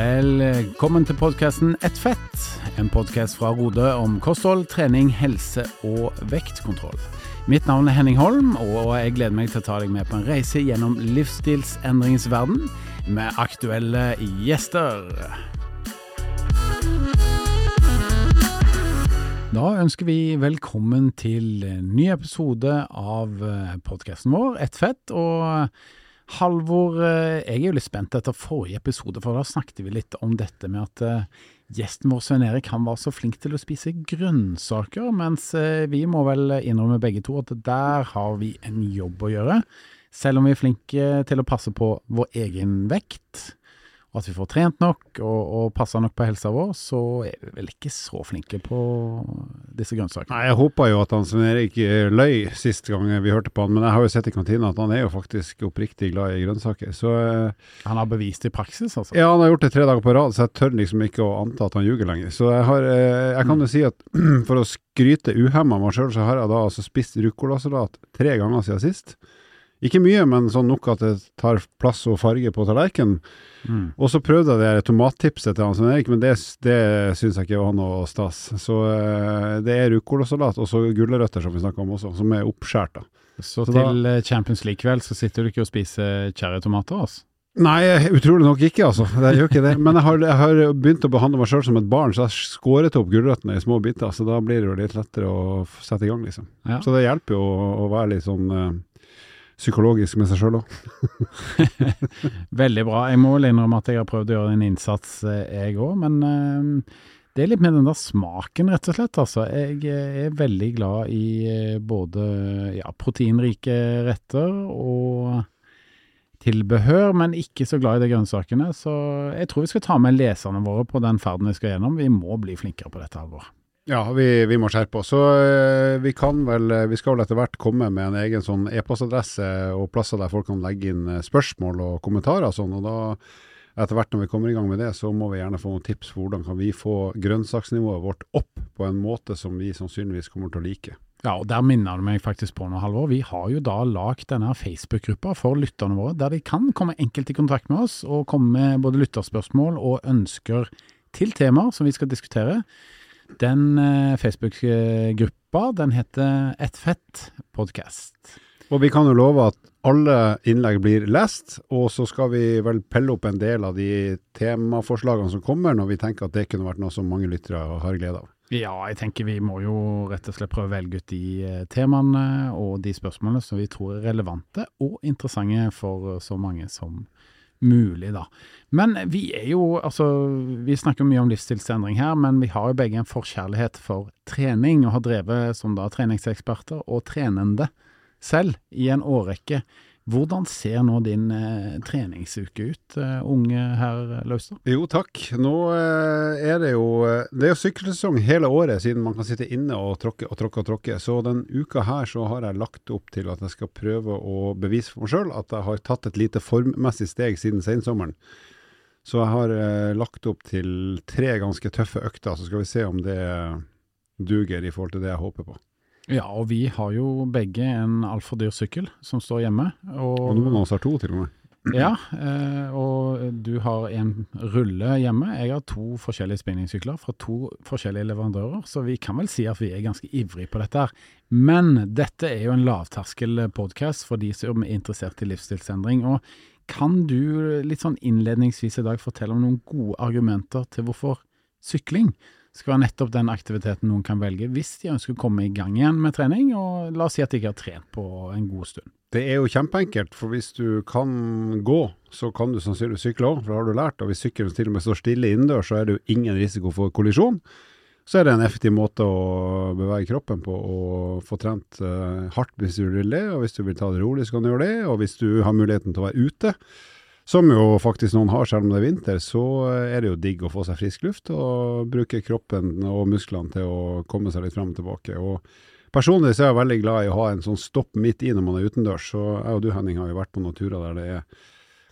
Velkommen til podkasten Ett fett, en podkast fra Rode om kosthold, trening, helse og vektkontroll. Mitt navn er Henning Holm, og jeg gleder meg til å ta deg med på en reise gjennom livsstilsendringens verden med aktuelle gjester. Da ønsker vi velkommen til en ny episode av podkasten vår, Ett fett. og Halvor, eh, jeg er jo litt spent etter forrige episode, for da snakket vi litt om dette med at eh, gjesten vår Svein Erik han var så flink til å spise grønnsaker, mens eh, vi må vel innrømme begge to at der har vi en jobb å gjøre. Selv om vi er flinke til å passe på vår egen vekt, at vi får trent nok og, og passa nok på helsa vår, så er vi vel ikke så flinke på disse grønnsakene. Nei, Jeg håpa jo at han Svein Erik løy sist gang vi hørte på han, men jeg har jo sett i kantina at han er jo faktisk oppriktig glad i grønnsaker. Så eh, Han har bevist det i praksis, altså? Ja, han har gjort det tre dager på rad, så jeg tør liksom ikke å anta at han ljuger lenger. Så jeg, har, eh, jeg kan jo si at for å skryte uhemma meg sjøl, så har jeg da altså spist ruccolasalat tre ganger siden sist. Ikke mye, men sånn nok at det tar plass og farge på tallerkenen. Mm. Og så prøvde jeg det tomattipset til han Svein Erik, men det, det syns jeg ikke var noe stas. Så eh, det er ruccolasalat og så gulrøtter, som vi snakka om også, som er oppskåret. Så, Så til da, Champions League-kveld så sitter du ikke og spiser cherrytomater, altså? Nei, utrolig nok ikke, altså. Jeg gjør ikke det. Men jeg har, jeg har begynt å behandle meg sjøl som et barn, så jeg skåret opp gulrøttene i små biter. Så da blir det jo litt lettere å sette i gang, liksom. Ja. Så det hjelper jo å, å være litt sånn eh, psykologisk med seg sjøl òg. Veldig bra. Jeg må vel innrømme at jeg har prøvd å gjøre en innsats, eh, jeg òg. Men eh, det er litt med den der smaken, rett og slett. Altså. Jeg eh, er veldig glad i både ja, proteinrike retter og tilbehør, men ikke så glad i de grønnsakene. Så jeg tror vi skal ta med leserne våre på den ferden vi skal gjennom. Vi må bli flinkere på dette, Halvor. Ja, vi, vi må skjerpe oss. Så eh, vi kan vel eh, Vi skal vel etter hvert komme med en egen sånn e-postadresse og plasser der folk kan legge inn eh, spørsmål og kommentarer og sånn. Og da, etter hvert når vi kommer i gang med det, så må vi gjerne få noen tips for hvordan kan vi få grønnsaksnivået vårt opp på en måte som vi sannsynligvis kommer til å like. Ja, og der minner du meg faktisk på noe, Halvor. Vi har jo da lagd denne Facebook-gruppa for lytterne våre, der de kan komme enkelt i kontakt med oss og komme med både lytterspørsmål og ønsker til temaer som vi skal diskutere. Den eh, Facebook-gruppa, den heter Et fett podcast. Og vi kan jo love at alle innlegg blir lest, og så skal vi vel pelle opp en del av de temaforslagene som kommer, når vi tenker at det kunne vært noe som mange lyttere har glede av. Ja, jeg tenker vi må jo rett og slett prøve å velge ut de eh, temaene og de spørsmålene som vi tror er relevante og interessante for så mange som mulig, da. Men vi er jo, altså Vi snakker mye om livsstilsendring her, men vi har jo begge en forkjærlighet for trening, og har drevet som da treningseksperter og trenende selv i en årrekke. Hvordan ser nå din eh, treningsuke ut, eh, unge herr Laustad? Jo, takk. Nå eh, er det jo eh, Det er jo sykkelsesong hele året, siden man kan sitte inne og tråkke og tråkke og tråkke. Så den uka her så har jeg lagt opp til at jeg skal prøve å bevise for meg sjøl at jeg har tatt et lite formmessig steg siden sensommeren. Så jeg har eh, lagt opp til tre ganske tøffe økter, så skal vi se om det duger i forhold til det jeg håper på. Ja, og vi har jo begge en altfor dyr sykkel som står hjemme. Og noen av oss har to, til og med. Ja, eh, og du har en rulle hjemme. Jeg har to forskjellige spinningsykler fra to forskjellige leverandører, så vi kan vel si at vi er ganske ivrige på dette her. Men dette er jo en lavterskelpodkast for de som er interessert i livsstilsendring. Og kan du litt sånn innledningsvis i dag fortelle om noen gode argumenter til hvorfor sykling skal være nettopp den aktiviteten noen kan velge hvis de ønsker å komme i gang igjen med trening, og la oss si at de ikke har trent på en god stund. Det er jo kjempeenkelt, for hvis du kan gå, så kan du sannsynligvis sykle òg, for det har du lært. Og hvis sykkelen til og med står stille innendørs, så er det jo ingen risiko for kollisjon. Så er det en effektiv måte å bevege kroppen på og få trent eh, hardt hvis du vil det. Og hvis du vil ta det rolig, så kan du gjøre det. Og hvis du har muligheten til å være ute, som jo faktisk noen har selv om det er vinter, så er det jo digg å få seg frisk luft og bruke kroppen og musklene til å komme seg litt frem og tilbake. Og Personlig så er jeg veldig glad i å ha en sånn stopp midt i når man er utendørs. Så jeg og du Henning har jo vært på noen turer der det er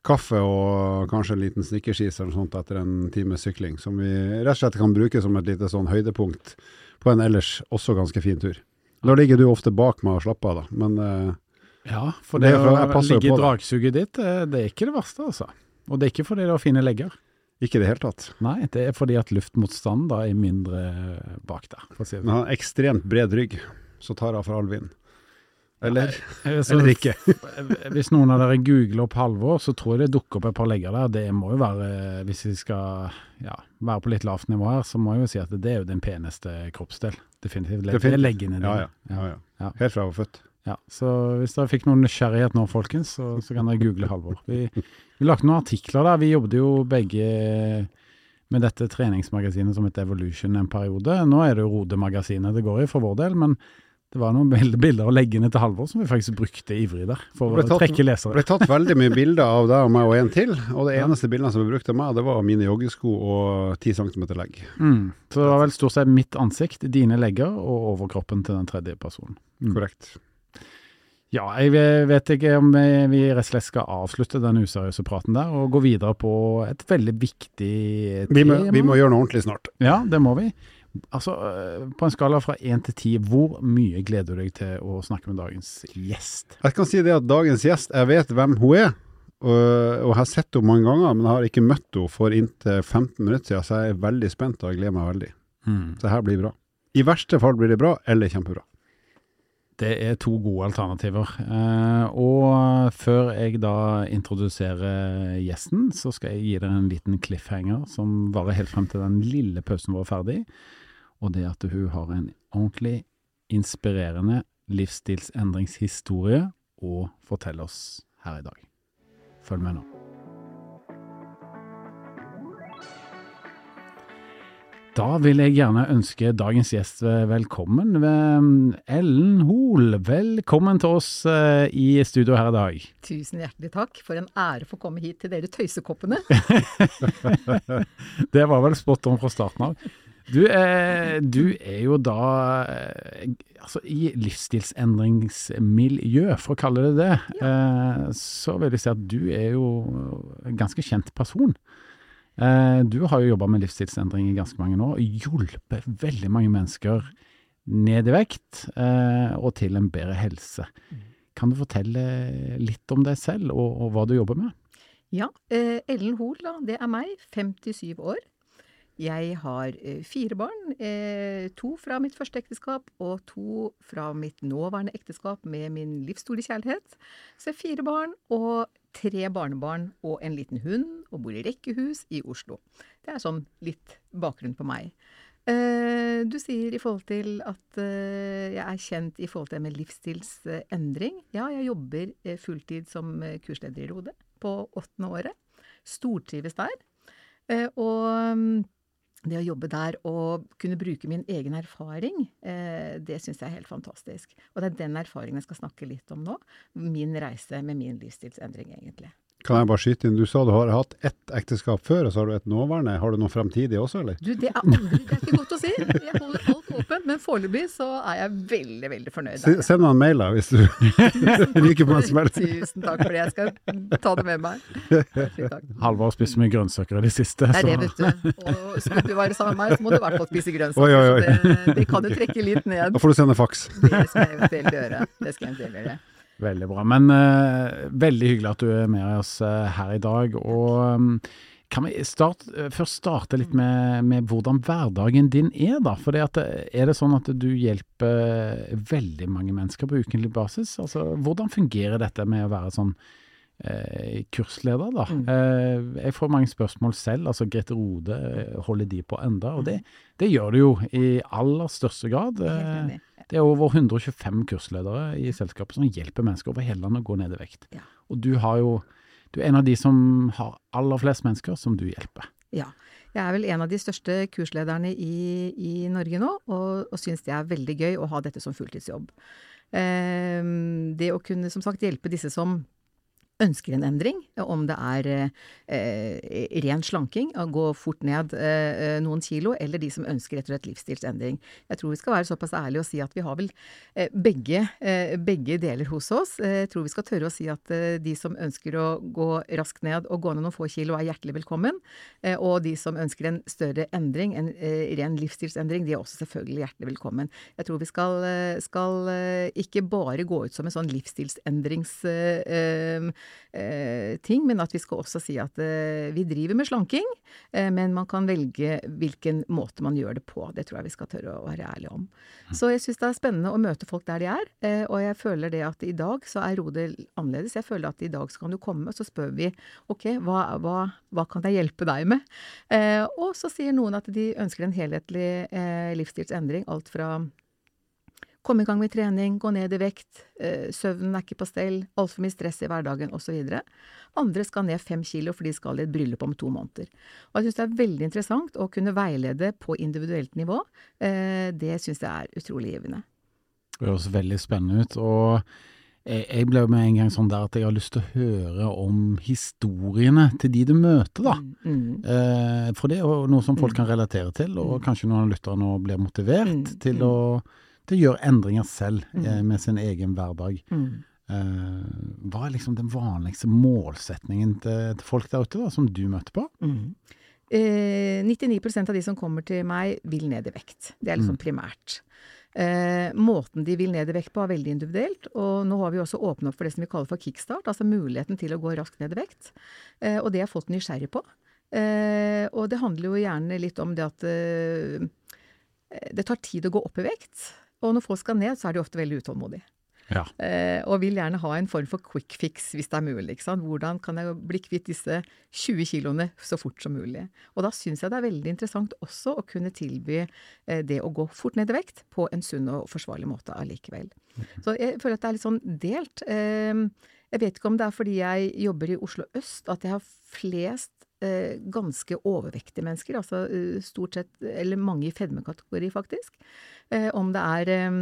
kaffe og kanskje en liten snickerskis eller noe sånt etter en times sykling, som vi rett og slett kan bruke som et lite sånn høydepunkt på en ellers også ganske fin tur. Da ligger du ofte bak meg og slapper av, da, men eh, Ja, for Det det, å ligge i dragsuget ditt, eh, det er ikke det verste, altså. Og det er ikke fordi det er fine legger. Ikke i det hele tatt. Nei, det er fordi at luftmotstanden da er mindre bak der. For å si det. Men han har ekstremt bred rygg, så tar av for all vind. Eller, Nei, Så eller ikke. Hvis noen av dere googler opp Halvor, så tror jeg det dukker opp et par legger der. Det må jo være, hvis vi skal ja, være på litt lavt nivå her, så må jeg jo si at det er jo den peneste kroppsdel. Definitivt. Det er leggene dine. ja. ja, ja. Ja. Helt fra jeg var født. Ja, så hvis dere fikk noen nysgjerrighet nå, folkens, så, så kan dere google Halvor. Vi, vi lagde noen artikler der. Vi jobbet jo begge med dette treningsmagasinet som het Evolution en periode. Nå er det jo Rode-magasinet det går i for vår del, men det var noen bilder bilder av leggene til Halvor som vi faktisk brukte ivrig der, for tatt, å tatt- lesere. Det ble tatt veldig mye bilder av deg og meg og en til, og det eneste bildet som ble brukt av meg, det var mine joggesko og 10 cm legg. Mm. Så det var vel stort sett mitt ansikt, dine legger og overkroppen til den tredje personen. Mm. Korrekt. Ja, jeg vet ikke om vi vi rett og slett skal avslutte den useriøse praten der, og gå videre på et veldig viktig Vi må, vi må gjøre noe ordentlig snart. Ja, det må vi. Altså, øh, på en skala fra én til ti, hvor mye gleder du deg til å snakke med dagens gjest? Jeg kan si det at dagens gjest, jeg vet hvem hun er, og, og jeg har sett henne mange ganger, men jeg har ikke møtt henne for inntil 15 minutter siden, så jeg er veldig spent og jeg gleder meg veldig. Så her blir bra. I verste fall blir det bra, eller kjempebra. Det er to gode alternativer. Eh, og før jeg da introduserer gjesten, så skal jeg gi dere en liten cliffhanger som varer helt frem til den lille pausen vår er ferdig. Og det at hun har en ordentlig inspirerende livsstilsendringshistorie å fortelle oss her i dag. Følg med nå. Da vil jeg gjerne ønske dagens gjest velkommen. Ellen Hoel, velkommen til oss eh, i studio her i dag. Tusen hjertelig takk. For en ære å få komme hit til dere tøysekoppene. Det var vel spot on fra starten av. Du, eh, du er jo da eh, altså i livsstilsendringsmiljø, for å kalle det det. Eh, så vil jeg si at du er jo en ganske kjent person. Eh, du har jo jobba med livsstilsendring i ganske mange år, og hjulpet veldig mange mennesker ned i vekt eh, og til en bedre helse. Kan du fortelle litt om deg selv og, og hva du jobber med? Ja, eh, Ellen Hoel, da, det er meg. 57 år. Jeg har fire barn. To fra mitt første ekteskap og to fra mitt nåværende ekteskap med min livsstore kjærlighet. Så jeg har fire barn og tre barnebarn og en liten hund, og bor i rekkehus i Oslo. Det er sånn litt bakgrunn på meg. Eh, du sier i forhold til at eh, jeg er kjent i forhold til det med livsstilsendring. Ja, jeg jobber eh, fulltid som kursleder i Rode på åttende året. Stortrives der. Og mm, det å jobbe der og kunne bruke min egen erfaring, eh, det syns jeg er helt fantastisk. Og det er den erfaringen jeg skal snakke litt om nå. Min reise med min livsstilsendring, egentlig. Kan jeg bare skyte inn, du sa du har hatt ett ekteskap før, og så har du et nåværende. Har du noe fremtidig også, eller? Du, det er aldri Det er ikke godt å si. Jeg holder alt men foreløpig så er jeg veldig, veldig fornøyd. Se- Send meg en mail da, hvis du ryker på en smell. Tusen takk for det. Jeg skal ta det med meg. Halvor har spist mye grønnsaker i det siste. Det er det, vet du. Og skulle du være sammen med meg, så må du i hvert fall spise grønnsaker. Oi, oi, oi. Det, det kan du trekke litt ned. Da får du sende faks. Det skal jeg eventuelt gjøre. Det skal jeg eventuelt gjøre. Veldig bra. Men uh, veldig hyggelig at du er med oss uh, her i dag. Og um, kan vi start, eh, først starte litt med, med hvordan hverdagen din er, da? For er det sånn at du hjelper veldig mange mennesker på ukentlig basis? Altså, hvordan fungerer dette med å være sånn eh, kursleder, da? Mm. Eh, jeg får mange spørsmål selv. Altså Grete Rode, eh, holder de på enda? Og det, det gjør du jo i aller største grad. Eh, det er over 125 kursledere i selskapet som hjelper mennesker over hele landet å gå ned i vekt. Ja. Og du har jo du er en av de som har aller flest mennesker som du hjelper. Ja. Jeg er vel en av de største kurslederne i, i Norge nå, og, og syns det er veldig gøy å ha dette som fulltidsjobb. Eh, det å kunne som sagt hjelpe disse som ønsker en endring, om det er eh, ren slanking, å gå fort ned eh, noen kilo, eller de som ønsker etter et livsstilsendring. Jeg tror vi skal være såpass ærlige og si at vi har vel eh, begge, eh, begge deler hos oss. Eh, Jeg tror vi skal tørre å si at eh, de som ønsker å gå raskt ned og gå ned noen få kilo, er hjertelig velkommen. Og de som ønsker en større endring, en ren livsstilsendring, de er også selvfølgelig hjertelig velkommen. Jeg tror vi skal, skal ikke bare gå ut som en sånn livsstilsendrings... eh, ting, men at vi skal også si at eh, vi driver med slanking, eh, men man kan velge hvilken måte man gjør det på. Det tror jeg vi skal tørre å være ærlige om. Så jeg syns det er spennende å møte folk der de er, eh, og jeg føler det at i dag så er Rode annerledes. Jeg føler at i dag så kan du komme, og så spør vi ok, hva, hva, hva kan jeg hjelpe deg med? Eh, og så sier noen at de ønsker en helhetlig eh, livsstilsendring. Alt fra komme i gang med trening, gå ned i vekt, eh, søvnen er ikke på stell, altfor mye stress i hverdagen osv. Andre skal ned fem kilo, for de skal i et bryllup om to måneder. Og jeg syns det er veldig interessant å kunne veilede på individuelt nivå. Eh, det syns jeg er utrolig givende. Det høres veldig spennende ut. og jeg, ble med en gang sånn der at jeg har lyst til å høre om historiene til de du møter, da. Mm, mm, Eh, for det er jo noe som folk kan relatere til, og kanskje noen av lytterne nå blir motivert Mm, til, mm. å, til å gjøre endringer selv eh, Mm. med sin egen hverdag. mm. Eh, hva er liksom den vanligste målsetningen til, til folk der ute, da, som du møter på? Mm. Eh, 99% av de som kommer til meg, vil ned i vekt. Det er liksom primært. Eh, måten de vil ned i vekt på er veldig individuelt, og nå har vi også åpnet opp for det som vi kaller for kickstart, altså muligheten til å gå raskt ned i vekt. Eh, og det er folk nysgjerrig på. Eh, og det handler jo gjerne litt om det at eh, det tar tid å gå opp i vekt. Og når folk skal ned, så er de ofte veldig utålmodige. Ja. Eh, og vil gjerne ha en form for quick fix hvis det er mulig. Hvordan kan jeg bli kvitt disse 20 kiloene så fort som mulig? Og da syns jeg det er veldig interessant også å kunne tilby eh, det å gå fort ned i vekt på en sunn og forsvarlig måte allikevel. Så jeg føler at det er litt sånn delt. Eh, jeg vet ikke om det er fordi jeg jobber i Oslo øst at jeg har flest ganske overvektige mennesker, altså eh, stort sett, eller mange i fedmekategori faktisk. Eh, om det er eh,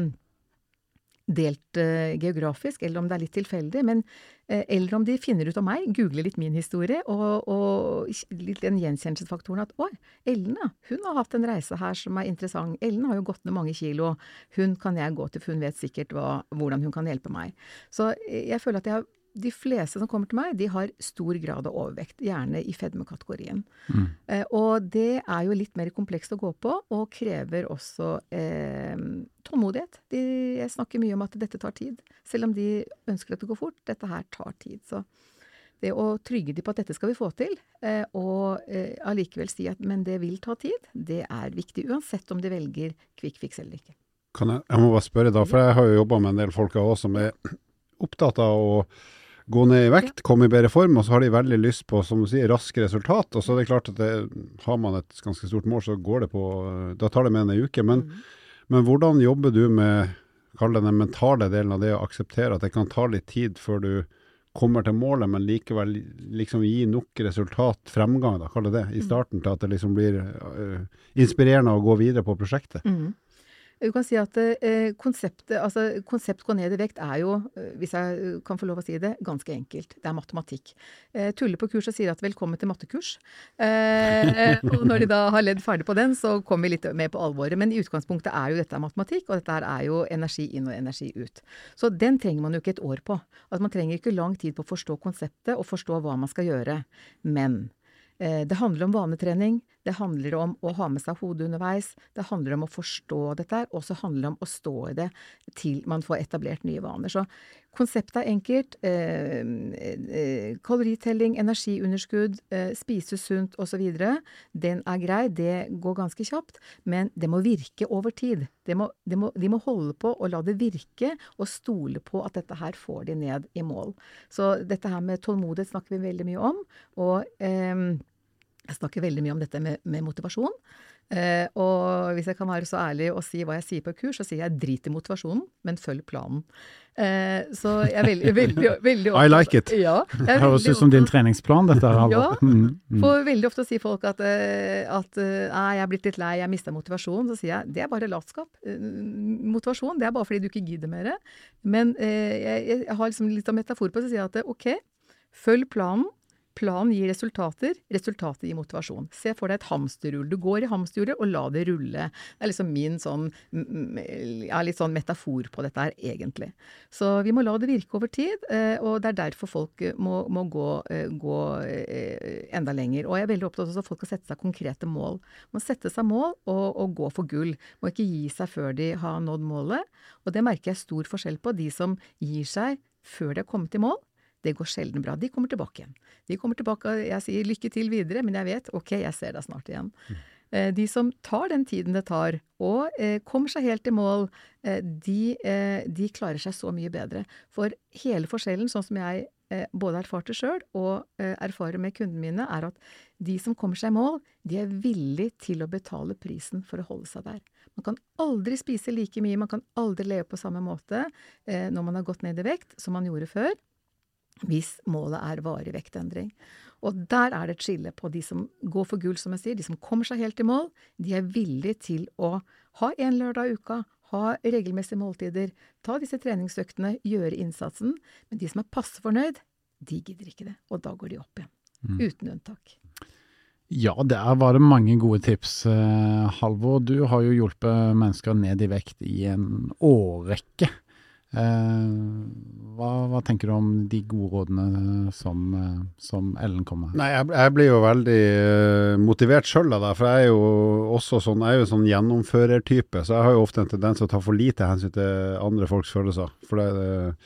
delt eh, geografisk, eller om det er litt tilfeldig. Men, eh, eller om de finner ut av meg, googler litt min historie, og, og litt den gjenkjennelsesfaktoren at å, Ellen ja, hun har hatt en reise her som er interessant. Ellen har jo gått ned mange kilo. Hun kan jeg gå til, for hun vet sikkert hva, hvordan hun kan hjelpe meg. Så eh, jeg føler at jeg har de fleste som kommer til meg, de har stor grad av overvekt, gjerne i fedmekategorien. Eh, og det er jo litt mer komplekst å gå på, og krever også eh, tålmodighet. De, jeg snakker mye om at dette tar tid, selv om de ønsker at det går fort. Dette her tar tid. Så det å trygge de på at dette skal vi få til, eh, og eh, allikevel si at men det vil ta tid, det er viktig. Uansett om de velger quick fix eller ikke. Kan jeg, jeg må bare spørre da, for jeg har jo jobba med en del folk også som er opptatt av å gå ned i vekt, komme i bedre form, og så har de veldig lyst på, som du sier, raske resultat. Og så er det klart at det, har man et ganske stort mål, så går det på Da tar det med en uke. Men, men hvordan jobber du med kall det den mentale delen av det å akseptere at det kan ta litt tid før du kommer til målet, men likevel liksom gi nok resultat, fremgang, da, kall det det, i starten til at det liksom blir uh, inspirerende å gå videre på prosjektet? Mm. Du kan si at eh, konseptet, altså konsept gå ned i vekt er jo, eh, hvis jeg eh, kan få lov å si det, ganske enkelt. Det er matematikk. Eh, tuller på kurs og sier at velkommen til mattekurs. Eh, og når de da har ledd ferdig på den, så kommer vi litt mer på alvoret. Men i utgangspunktet er jo dette matematikk, og dette er jo energi inn og energi ut. Så den trenger man jo ikke et år på. Altså Man trenger ikke lang tid på å forstå konseptet og forstå hva man skal gjøre. Men Eh, det handler om vanetrening, det handler om å ha med seg hodet underveis, det handler om å forstå dette og så handler det om å stå i det til man får etablert nye vaner. Så konseptet er enkelt. Eh, eh, kaloritelling, energiunderskudd, eh, spise sunt osv. Den er grei, det går ganske kjapt, men det må virke over tid. De må, de må, de må holde på og la det virke, og stole på at dette her får de ned i mål. Så dette her med tålmodighet snakker vi veldig mye om. og eh, jeg snakker veldig mye om dette med, med motivasjon. Eh, og hvis jeg kan være så ærlig og si hva jeg sier på kurs, så sier jeg drit i motivasjonen, men følg planen. Eh, så jeg er veldig, veldig, veldig I like it. Ja, Det høres ut som din treningsplan, dette her. Ja. Mm, mm. For veldig ofte sier folk at, eh, at eh, nei, jeg er blitt litt lei, jeg mista motivasjon. Så sier jeg det er bare latskap. Eh, Motivasjon det er bare fordi du ikke gidder mer. Men eh, jeg, jeg har liksom litt av metafor på det, så sier jeg at ok, følg planen. Planen gir resultater, resultatet gir motivasjon. Se for deg et hamsterhjul. Du går i hamsterhjulet og la det rulle. Det er liksom min sånn, ja, litt sånn metafor på dette her, egentlig. Så vi må la det virke over tid, eh, og det er derfor folk eh, må, må gå, eh, gå enda lenger. Og jeg er veldig opptatt av at folk skal sette seg konkrete mål. Man Må sette seg mål og, og gå for gull. Må ikke gi seg før de har nådd målet. Og det merker jeg stor forskjell på. De som gir seg før de har kommet i mål, det går sjelden bra. De kommer tilbake igjen. De kommer tilbake, og jeg sier lykke til videre, men jeg vet ok, jeg ser deg snart igjen. Eh, De som tar den tiden det tar, og eh, kommer seg helt i mål, eh, de, de klarer seg så mye bedre. For hele forskjellen, sånn som jeg både erfarte sjøl og erfarer med kundene mine, er at de som kommer seg i mål, de er villig til å betale prisen for å holde seg der. Man kan aldri spise like mye, man kan aldri leve på samme måte når man har gått ned i vekt som man gjorde før, hvis målet er varig vektendring. Og der er det et skille på de som går for gull, som jeg sier, de som kommer seg helt i mål. De er villige til å ha en lørdag i uka, ha regelmessige måltider, ta disse treningsøktene, gjøre innsatsen. Men de som er passe fornøyd, de gidder ikke det. Og da går de opp igjen. Uten unntak. Ja, der var det mange gode tips. Eh, Halvor, du har jo hjulpet mennesker ned i vekt i en årrekke. Eh, hva, hva tenker du om de gode rådene som, eh, som Ellen kom med? Nei, jeg, jeg blir jo veldig eh, motivert sjøl av det, for jeg er jo også sånn, jeg er jo sånn gjennomførertype, så jeg har jo ofte en tendens til å ta for lite hensyn til andre folks følelser. For det,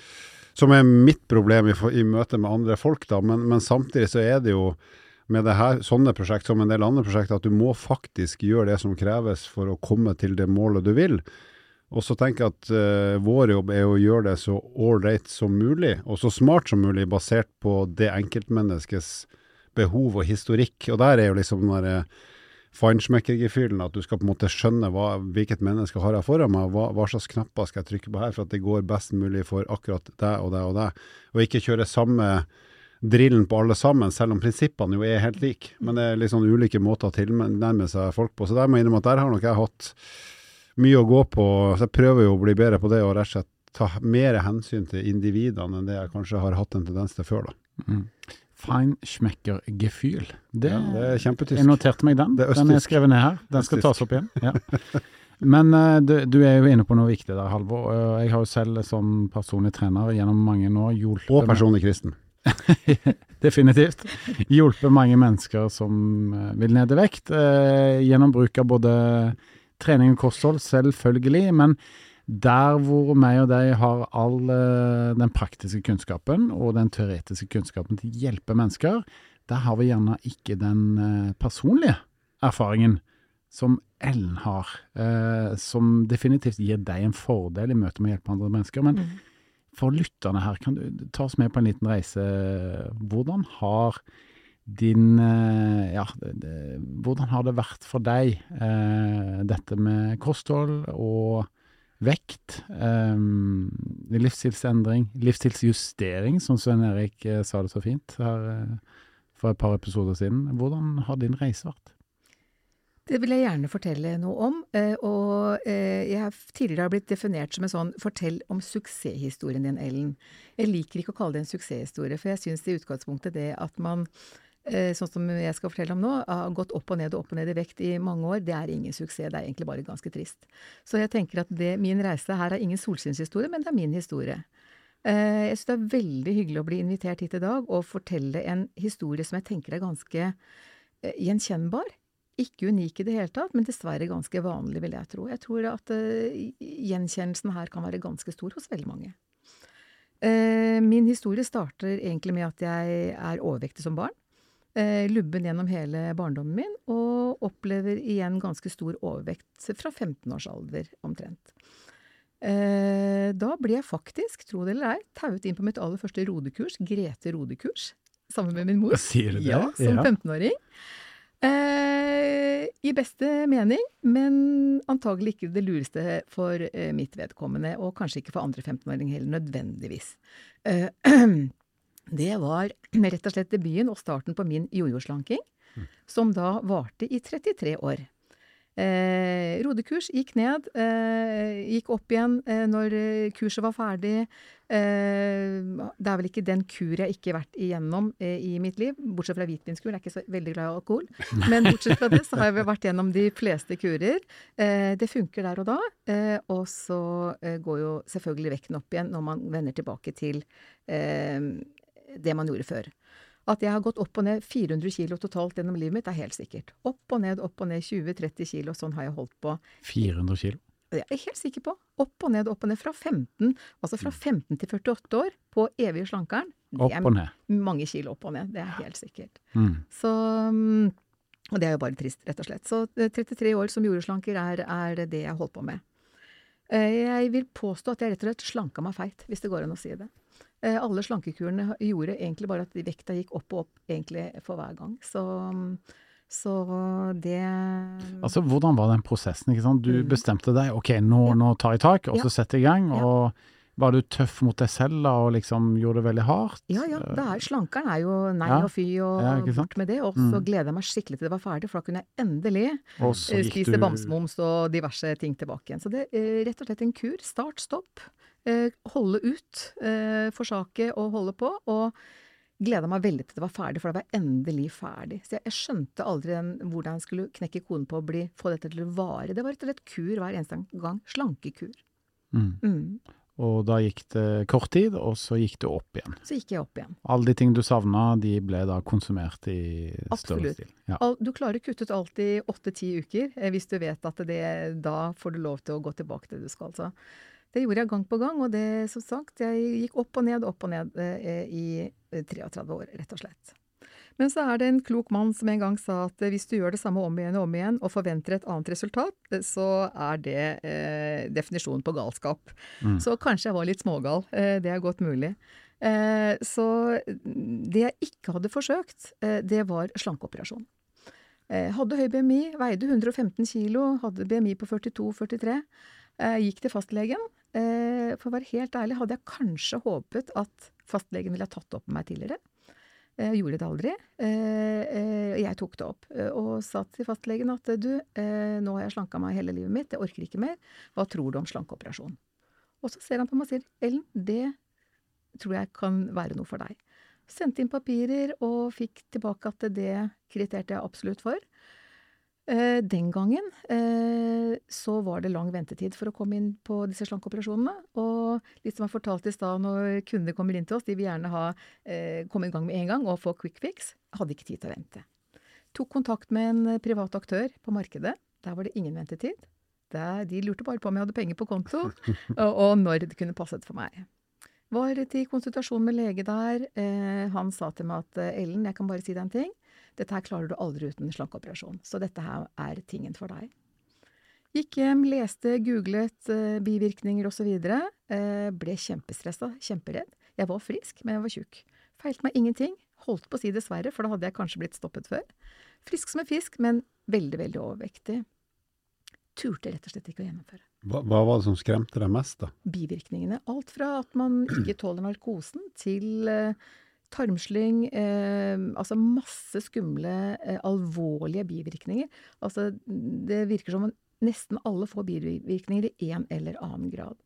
som er mitt problem i, i møte med andre folk, da, men, men samtidig så er det jo med det her, sånne prosjekt som en del andre prosjekter, at du må faktisk gjøre det som kreves for å komme til det målet du vil. Og så tenker jeg at uh, vår jobb er å gjøre det så ålreit som mulig, og så smart som mulig, basert på det enkeltmenneskets behov og historikk. Og der er jo liksom den derre feinschmecker-gefühlen, at du skal på en måte skjønne hva, hvilket menneske har jeg foran meg, hva, hva slags knapper skal jeg trykke på her for at det går best mulig for akkurat deg og deg og deg, og ikke kjøre samme drillen på alle sammen, selv om prinsippene jo er helt like. Men det er sånn ulike måter å tilnærme seg folk på. Så der må jeg innrømme at der har nok jeg hatt mye å gå på. Så jeg prøver jo å bli bedre på det, og rett og slett ta mer hensyn til individene enn det jeg kanskje har hatt en tendens til før. da. Mm. Feinschmecker-gefühl. Det, Ja, det er kjempetysk. Jeg noterte meg den. Den er skrevet ned her. Den skal tas opp igjen. Ja. Men eh, du, du er jo inne på noe viktig der, Halvor. Jeg har jo selv som personlig trener gjennom mange år hjulpet Og personlig kristen. Definitivt. Hjulpet mange mennesker som eh, vil ned i vekt, eh, gjennom bruk av både trening og kosthold, selvfølgelig. Men der hvor meg og deg har all eh, den praktiske kunnskapen og den teoretiske kunnskapen til å hjelpe mennesker, der har vi gjerne ikke den eh, personlige erfaringen som Ellen har, eh, som definitivt gir deg en fordel i møte med å hjelpe andre mennesker. Men for lytterne her, kan du ta oss med på en liten reise. Hvordan har din eh, Ja, det, hvordan har det vært for deg, eh, dette med kosthold og vekt? Eh, livsstilsendring, livsstilsjustering, som Svein Erik eh, sa det så fint her eh, for et par episoder siden. Hvordan har din reise vært? Det vil jeg gjerne fortelle noe om. eh, Og jeg har tidligere blitt definert som en sånn 'fortell om suksesshistorien din', Ellen. Jeg liker ikke å kalle det en suksesshistorie, for jeg syns i utgangspunktet det at man Sånn som jeg skal fortelle om nå, har gått opp og ned og opp og ned i vekt i mange år. Det er ingen suksess, det er egentlig bare ganske trist. Så jeg tenker at det, min reise her er ingen solskinnshistorie, men det er min historie. Eh, Jeg syns det er veldig hyggelig å bli invitert hit i dag og fortelle en historie som jeg tenker er ganske eh, gjenkjennbar. Ikke unik i det hele tatt, men dessverre ganske vanlig, vil jeg tro. Jeg tror at eh, gjenkjennelsen her kan være ganske stor hos veldig mange. Eh, min historie starter egentlig med at jeg er overvektig som barn. Eh, lubben gjennom hele barndommen min, og opplever igjen ganske stor overvekt fra 15 års alder omtrent. Eh, da ble jeg faktisk, tro det eller ei, tauet inn på mitt aller første rodekurs, Grete rodekurs, sammen med min mor. Sier du det? Ja, som Ja. 15-åring. Eh, I beste mening, men antagelig ikke det lureste for eh, mitt vedkommende, og kanskje ikke for andre 15-åringer heller, nødvendigvis. Eh, det var rett og slett debuten og starten på min jojo-slanking, som da varte i 33 år. Eh, rodekurs gikk ned, eh, gikk opp igjen eh, når eh, kurset var ferdig. Eh, det er vel ikke den kur jeg ikke har vært igjennom eh, i mitt liv, bortsett fra hvitvinskur. Jeg er ikke så veldig glad i alkohol. Men bortsett fra det så har jeg vel vært gjennom de fleste kurer. Eh, det funker der og da. Eh, og så går jo selvfølgelig vekten opp igjen når man vender tilbake til eh, det man gjorde før. At jeg har gått opp og ned 400 kilo totalt gjennom livet mitt, er helt sikkert. Opp og ned, opp og ned 20-30 kilo, sånn har jeg holdt på. 400 kilo? Det er jeg helt sikker på. Opp og ned, opp og ned. Fra 15, altså fra 15 til 48 år på evige slankeren. det Opp og ned. er mange kilo opp og ned. Det er helt sikkert. Mm. Så mm, Og det er jo bare trist, rett og slett. Så eh, 33 år som jordeslanker er, er det jeg holdt på med. Eh, Jeg vil påstå at jeg rett og slett slanka meg feit, hvis det går an å si det. Eh, Alle slankekurene gjorde egentlig bare at vekta gikk opp og opp egentlig for hver gang. Så, så det Altså, hvordan var den prosessen? ikke sant? Du Mm. bestemte deg, ok, nå, Ja. nå tar jeg tak, og Ja. så setter jeg i gang. Ja. Og var du tøff mot deg selv da, og liksom gjorde det veldig hardt? Ja, ja. Det er, slankeren er jo nei Ja. og fy og Ja, bort med det. Og så Mm. gleder jeg meg skikkelig til det var ferdig, for da kunne jeg endelig eh, spise du bamsemums og diverse ting tilbake igjen. Så det er rett og slett en kur. Start, stopp. Eh, holde ut. Eh, forsake og holde på. Og gleda meg veldig til det var ferdig, for da var jeg endelig ferdig. Så jeg, jeg skjønte aldri den, hvordan jeg skulle knekke koden på å bli, få dette til å vare. Det var rett og slett kur hver eneste gang. Slankekur. mm. Mm. Og da gikk det kort tid, og så gikk du opp igjen. Så gikk jeg opp igjen. Alle de ting du savna, de ble da konsumert i større Absolutt. stil. Ja. Du klarer å kutte ut alt i åtte-ti uker, eh, hvis du vet at det, da får du lov til å gå tilbake til det du skal. Så det gjorde jeg gang på gang, og det, som sagt, jeg gikk opp og ned, opp og ned eh, i eh, 33 år, rett og slett. Men så er det en klok mann som en gang sa at eh, hvis du gjør det samme om igjen og om igjen, og forventer et annet resultat, eh, så er det eh, definisjonen på galskap. Mm. Så kanskje jeg var litt smågal. Eh, det er godt mulig. Eh, så det jeg ikke hadde forsøkt, eh, det var slankeoperasjon. Eh, hadde høy BMI, veide 115 kilo, hadde BMI på 42-43. Eh, gikk til fastlegen. Eh, for å være helt ærlig hadde jeg kanskje håpet at fastlegen ville ha tatt det opp med meg tidligere. Jeg gjorde det aldri. Eh, eh, jeg tok det opp eh, og sa til fastlegen at du, eh, nå har jeg slanka meg hele livet mitt, jeg orker ikke mer. Hva tror du om slankeoperasjon? Og så ser han på meg og sier Ellen, det tror jeg kan være noe for deg. Sendte inn papirer og fikk tilbake at det krediterte jeg absolutt for. Eh, Den gangen eh, så var det lang ventetid for å komme inn på disse slankeoperasjonene. Og litt som jeg fortalte i stad, når kunder kommer inn til oss, de vil gjerne ha, eh, komme i gang med en gang og få quick fix. Hadde ikke tid til å vente. Tok kontakt med en privat aktør på markedet. Der var det ingen ventetid. Der, de lurte bare på om jeg hadde penger på konto, og, og når det kunne passet for meg. Var til konsultasjon med lege der. Han sa til meg at Ellen, jeg kan bare si deg en ting. Dette her klarer du aldri uten slankeoperasjon. Så dette her er tingen for deg. Gikk hjem, leste, googlet eh, bivirkninger osv. Eh, ble kjempestressa, kjemperedd. Jeg var frisk, men jeg var tjukk. Feilte meg ingenting. Holdt på å si dessverre, for da hadde jeg kanskje blitt stoppet før. Frisk som en fisk, men veldig, veldig overvektig. Turte rett og slett ikke å gjennomføre Hva, hva var det som skremte deg mest, da? bivirkningene. Alt fra at man ikke tåler narkosen, til eh, tarmslyng, eh, altså masse skumle, eh, alvorlige bivirkninger. Altså, det virker som om nesten alle får bivirkninger i en eller annen grad.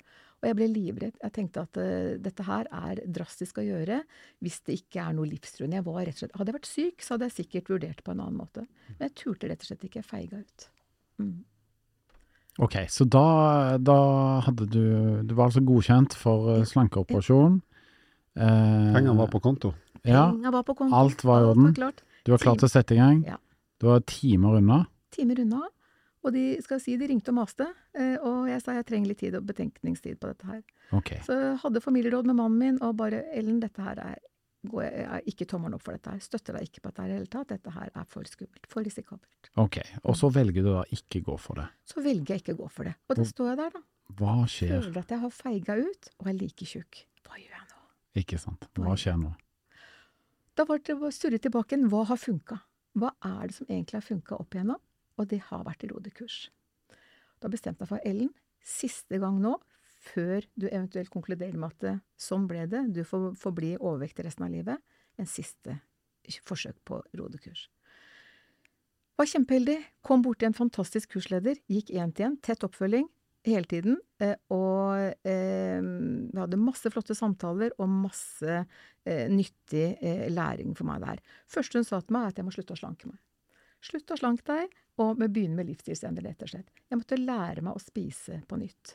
Og jeg ble livredd. Jeg tenkte at eh, dette her er drastisk å gjøre hvis det ikke er noe livstruende. Jeg var rett og slett, hadde jeg vært syk, så hadde jeg sikkert vurdert på en annen måte. Men jeg turte rett og slett ikke. Jeg feiga ut. Mm. Ok, så da, da hadde du Du var altså godkjent for eh, slankeoperasjon. Eh, Pengene var på konto. Ja, var på konto. alt var i orden. klart. Du var klar til å sette i gang. Ja. Du var timer unna. timer unna. Og de skal si, de ringte og maste, eh, og jeg sa jeg trenger litt tid og betenkningstid på dette her. Okay. Så jeg hadde familieråd med mannen min, og bare 'Ellen, dette her er går jeg, jeg er ikke tommelen opp for dette her. Støtter deg ikke på dette her i det hele tatt. Dette her er for skummelt. For risikabelt. ok. Og så velger du da ikke gå for det. Så velger jeg ikke gå for det. Og da står jeg der, da. Hva skjer? Føler at jeg har feiga ut, og er like tjukk. Hva gjør jeg nå? Ikke sant. Hva skjer nå? Da var det å surre tilbake igjen. Hva har funka? Hva er det som egentlig har funka opp igjennom? Og det har vært rodekurs. Da bestemte jeg for Ellen, siste gang nå, før du eventuelt konkluderer med at det, sånn ble det, du får forbli overvektig resten av livet, en siste forsøk på rodekurs. Var kjempeheldig, kom bort til en fantastisk kursleder, gikk én til én, tett oppfølging hele tiden, eh, og eh, vi hadde masse flotte samtaler og masse eh, nyttig læring for meg der. Første hun sa til meg, er at jeg må slutte å slanke meg. Slutt å slanke deg, og vi begynner med livsstilsendring, rett og slett. Jeg måtte lære meg å spise på nytt.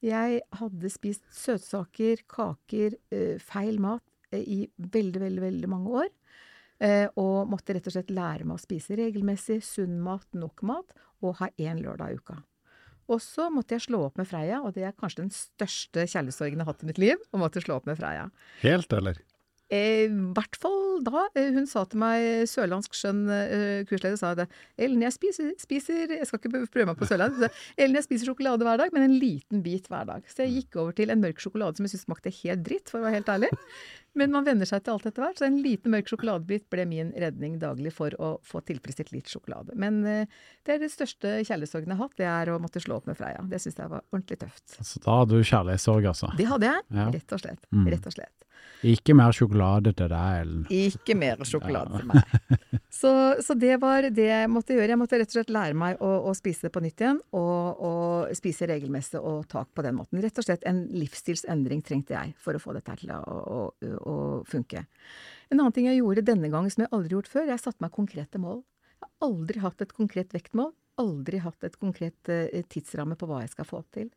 Jeg hadde spist søtsaker, kaker, feil mat i veldig, veldig, veldig mange år. Og måtte rett og slett lære meg å spise regelmessig, sunn mat, nok mat, og ha én lørdag i uka. Og så måtte jeg slå opp med Freia, og det er kanskje den største kjærlighetssorgen jeg har hatt i mitt liv, å måtte slå opp med Freia. Helt, eller? I hvert fall da. Eh, Hun sa til meg, sørlandsk skjønn eh, kursleder, sa det. Ellen, jeg spiser, spiser Jeg skal ikke prøve meg på sørlandsk. Ellen, jeg spiser sjokolade hver dag, men en liten bit hver dag. Så jeg gikk over til en mørk sjokolade som jeg syntes smakte helt dritt, for å være helt ærlig. Men man venner seg til alt etter hvert, så en liten mørk sjokoladebit ble min redning daglig for å få tilfredsstilt litt sjokolade. Men eh, det er det største kjærlighetssorgen jeg har hatt, det er å måtte slå opp med Freia. Det syns jeg var ordentlig tøft. Så da hadde du kjærlighetssorg, altså. Det hadde jeg, Ja. rett og slett. Mm. Rett og slett. Ikke mer sjokolade til deg, Ellen. Ikke mer sjokolade til meg. Så, så det var det jeg måtte gjøre. Jeg måtte rett og slett lære meg å, å spise det på nytt igjen, og, og spise regelmessig og tak på den måten. Rett og slett en livsstilsendring trengte jeg for å få dette til å, å, å funke. En annen ting jeg gjorde denne gangen som jeg aldri har gjort før, jeg satte meg konkrete mål. Jeg har aldri hatt et konkret vektmål, aldri hatt et konkret eh, tidsramme på hva jeg skal få til.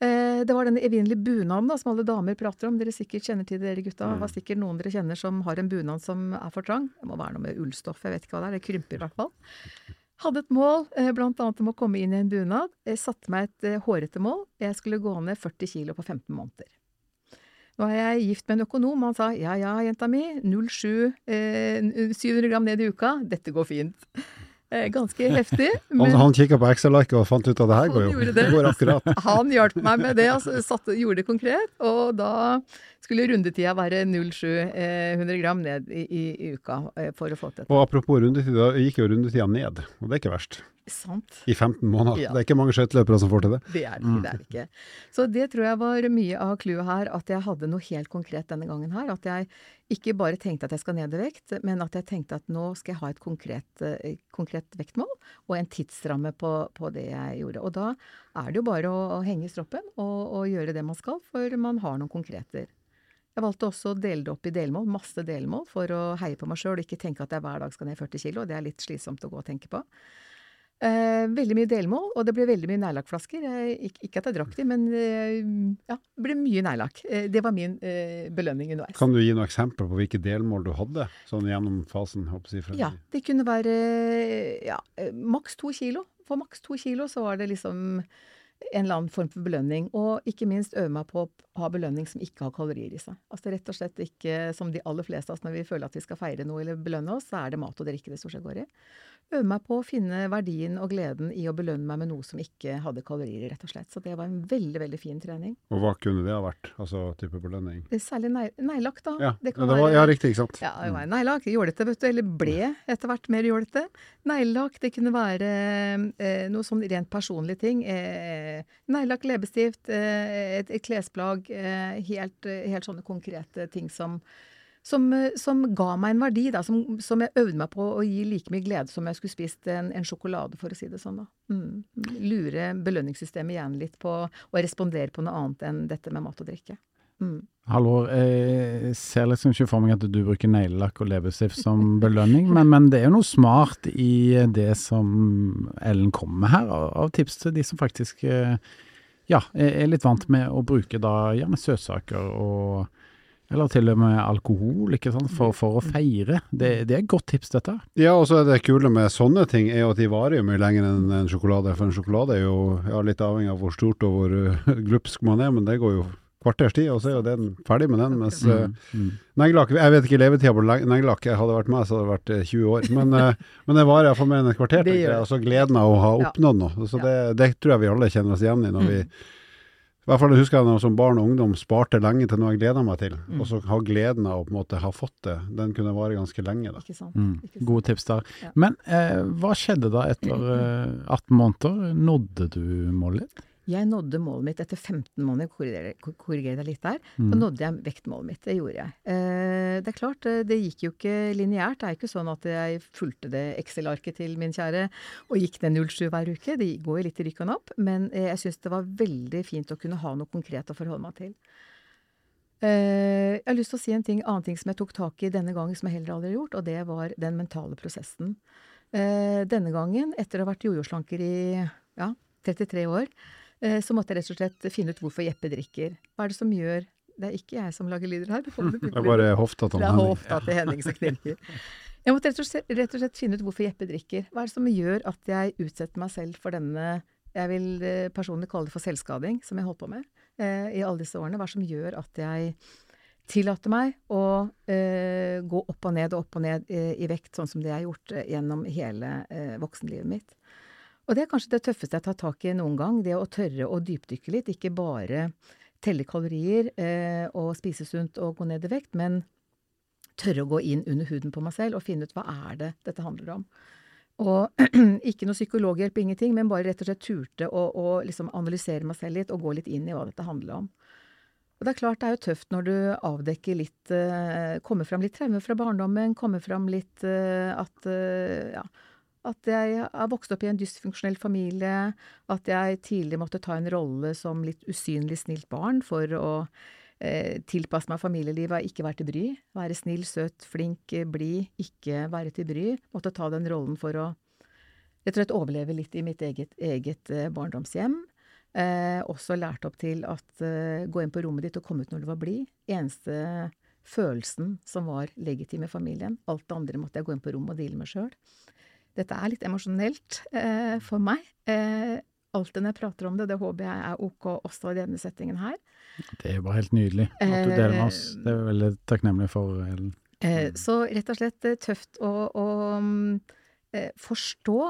Eh, Det var denne evinnelige bunaden da, som alle damer prater om. Dere sikkert kjenner til det, dere gutta. Mm. Har sikkert noen dere kjenner som har en bunad som er for trang. Det må være noe med ullstoff, jeg vet ikke hva det er. Det krymper i hvert fall. Hadde et mål, eh, blant annet om å komme inn i en bunad. Jeg satte meg et eh, hårete mål. Jeg skulle gå ned 40 kilo på 15 måneder. Nå er jeg gift med en økonom, og han sa ja ja, jenta mi, 0,7, eh, 700 gram ned i uka, dette går fint. Eh, ganske heftig. Han, han kikka på Excel-arket og fant ut at det her går jo. Det det. går akkurat. Han hjalp meg med det, altså, satte, gjorde det konkret. Og da skulle rundetida være 0,700 gram ned i, i, i uka eh, for å få til det. Og apropos rundetida, da gikk jo rundetida ned, og det er ikke verst. Sant. I 15 måneder. Ja. Det er ikke mange skøyteløpere som får til det. Det er det ikke. det er ikke. Så det tror jeg var mye av clouet her, at jeg hadde noe helt konkret denne gangen her. At jeg ikke bare tenkte at jeg skal ned i vekt, men at jeg tenkte at nå skal jeg ha et konkret, eh, konkret vektmål og en tidsramme på, på det jeg gjorde. Og da er det jo bare å, å henge i stroppen og, og gjøre det man skal, for man har noen konkreter. Jeg valgte også å dele det opp i delmål, masse delmål, for å heie på meg sjøl og ikke tenke at jeg hver dag skal ned 40 kilo. Det er litt slitsomt å gå og tenke på. Eh, veldig mye delmål, og det ble veldig mye neglelakkflasker. Ikke, ikke at jeg drakk de, men eh, ja, det ble mye neglelakk. Eh, det var min eh, belønning underveis. Kan du gi noen eksempler på hvilke delmål du hadde sånn gjennom fasen? Håper jeg, Ja, det kunne være ja, eh, maks to kilo. For maks to kilo så var det liksom en eller annen form for belønning. Og ikke minst øve meg på å ha belønning som ikke har kalorier i seg. Altså rett og slett ikke som de aller fleste av oss når vi føler at vi skal feire noe eller belønne oss, så er det mat og drikke det stort sett går i. Øve meg på å finne verdien og gleden i å belønne meg med noe som ikke hadde kalorier, rett og slett. Så det var en veldig, veldig fin trening. Og hva kunne det ha vært? Altså type belønning? Særlig nei- neglelakk, da. Ja, Det det var, ja riktig, ikke sant? ja, det var neglelakk. Jålete, vet du. Eller ble etter hvert mer jålete. Neglelakk, det kunne være eh, noe sånn rent personlig ting. Eh, neglelakk, leppestift, eh, et, et klesplagg. Eh, helt, eh, helt sånne konkrete ting som, som, eh, som ga meg en verdi, da. Som, som jeg øvde meg på å gi like mye glede som jeg skulle spist en, en sjokolade, for å si det sånn, da. Mm. Lure belønningssystemet gjerne litt på å respondere på noe annet enn dette med mat og drikke. Mm. Halvor, jeg ser liksom ikke for meg at du bruker neglelakk og leppestift som belønning, men, men det er jo noe smart i det som Ellen kommer med her, av, tips til de som faktisk eh, ja, er litt vant med å bruke da gjerne søtsaker og eller til og med alkohol, ikke sant, for, for å feire. Det, det er et godt tips, dette. Ja, og så er det kule med sånne ting er jo at de varer jo mye lenger enn en sjokolade. For en sjokolade er jo ja, litt avhengig av hvor stort og hvor uh, glupsk man er, men det går jo kvarters tid, og så er jo den ferdig med den. Mens mm, Mm. neglelakk Jeg vet ikke levetida på le- neglelakk, jeg hadde vært med så hadde det vært eh, 20 år. Men, men det varer iallfall mer enn et kvarter, Det tenker jeg. Og så gleden av å ha oppnådd noe. Så det, det tror jeg vi alle kjenner oss igjen i når vi Mm. Hvert fall husker jeg når som barn og ungdom sparte lenge til noe jeg gleda meg til. Mm. Og så ha gleden av å på en måte ha fått det. Den kunne vare ganske lenge. da. Ikke sant? Mm. Ikke sant? Gode tips der. Ja. Men eh, hva skjedde da etter eh, 18 måneder? Nådde du målet ditt? Jeg nådde målet mitt etter 15 måneder, korrigerer deg litt der. Så Mm. nådde jeg vektmålet mitt. Det gjorde jeg. Eh, det er klart, eh, det gikk jo ikke lineært. Det er ikke sånn at jeg fulgte det Excel-arket til min kjære og gikk ned 07 hver uke. Det går jo litt i rykk og napp. Men eh, jeg syns det var veldig fint å kunne ha noe konkret å forholde meg til. Eh, jeg har lyst til å si en ting, annen ting som jeg tok tak i denne gangen som jeg heller aldri har gjort, og det var den mentale prosessen. Eh, denne gangen, etter å ha vært jojo-slanker i ja, 33 år, så måtte jeg rett og slett finne ut hvorfor Jeppe drikker. Hva er det som gjør Det er ikke jeg som lager lyder her. Det, Det er bare hofta til det er Henning. hofta til Henning som knirker. Jeg måtte rett og, slett, rett og slett finne ut hvorfor Jeppe drikker. Hva er det som gjør at jeg utsetter meg selv for denne jeg vil eh, personlig kalle det for selvskading, som jeg holdt på med eh, i alle disse årene. Hva er det som gjør at jeg tillater meg å eh, gå opp og ned og opp og ned eh, i vekt, sånn som det jeg har gjort eh, gjennom hele eh, voksenlivet mitt. Og det er kanskje det tøffeste jeg tar tak i noen gang, det å tørre å dypdykke litt. Ikke bare telle kalorier eh, og spise sunt og gå ned i vekt, men tørre å gå inn under huden på meg selv og finne ut hva er det dette handler om. Og ikke noe psykologhjelp, ingenting, men bare rett og slett turte å, å liksom analysere meg selv litt og gå litt inn i hva dette handler om. Og det er klart det er jo tøft når du avdekker litt eh, Kommer fram litt traumer fra barndommen, kommer fram litt eh, at eh, ja, at jeg har vokst opp i en dysfunksjonell familie, at jeg tidlig måtte ta en rolle som litt usynlig snilt barn for å eh, tilpasse meg familielivet ikke være til bry. Være snill, søt, flink, blid, ikke være til bry. Måtte ta den rollen for å rett og slett overleve litt i mitt eget, eget eh, barndomshjem. Eh, også lært opp til at eh, gå inn på rommet ditt og komme ut når du var blid. Eneste følelsen som var legitim i familien. Alt det andre måtte jeg gå inn på rommet og deale med sjøl. Dette er litt emosjonelt eh, for meg. Eh, alltid når jeg prater om det, det håper jeg er ok også i denne settingen her. Det bare helt nydelig at du deler med oss. Det er vi veldig takknemlige for, Ellen. Eh, så rett og slett eh, tøft å, å eh, forstå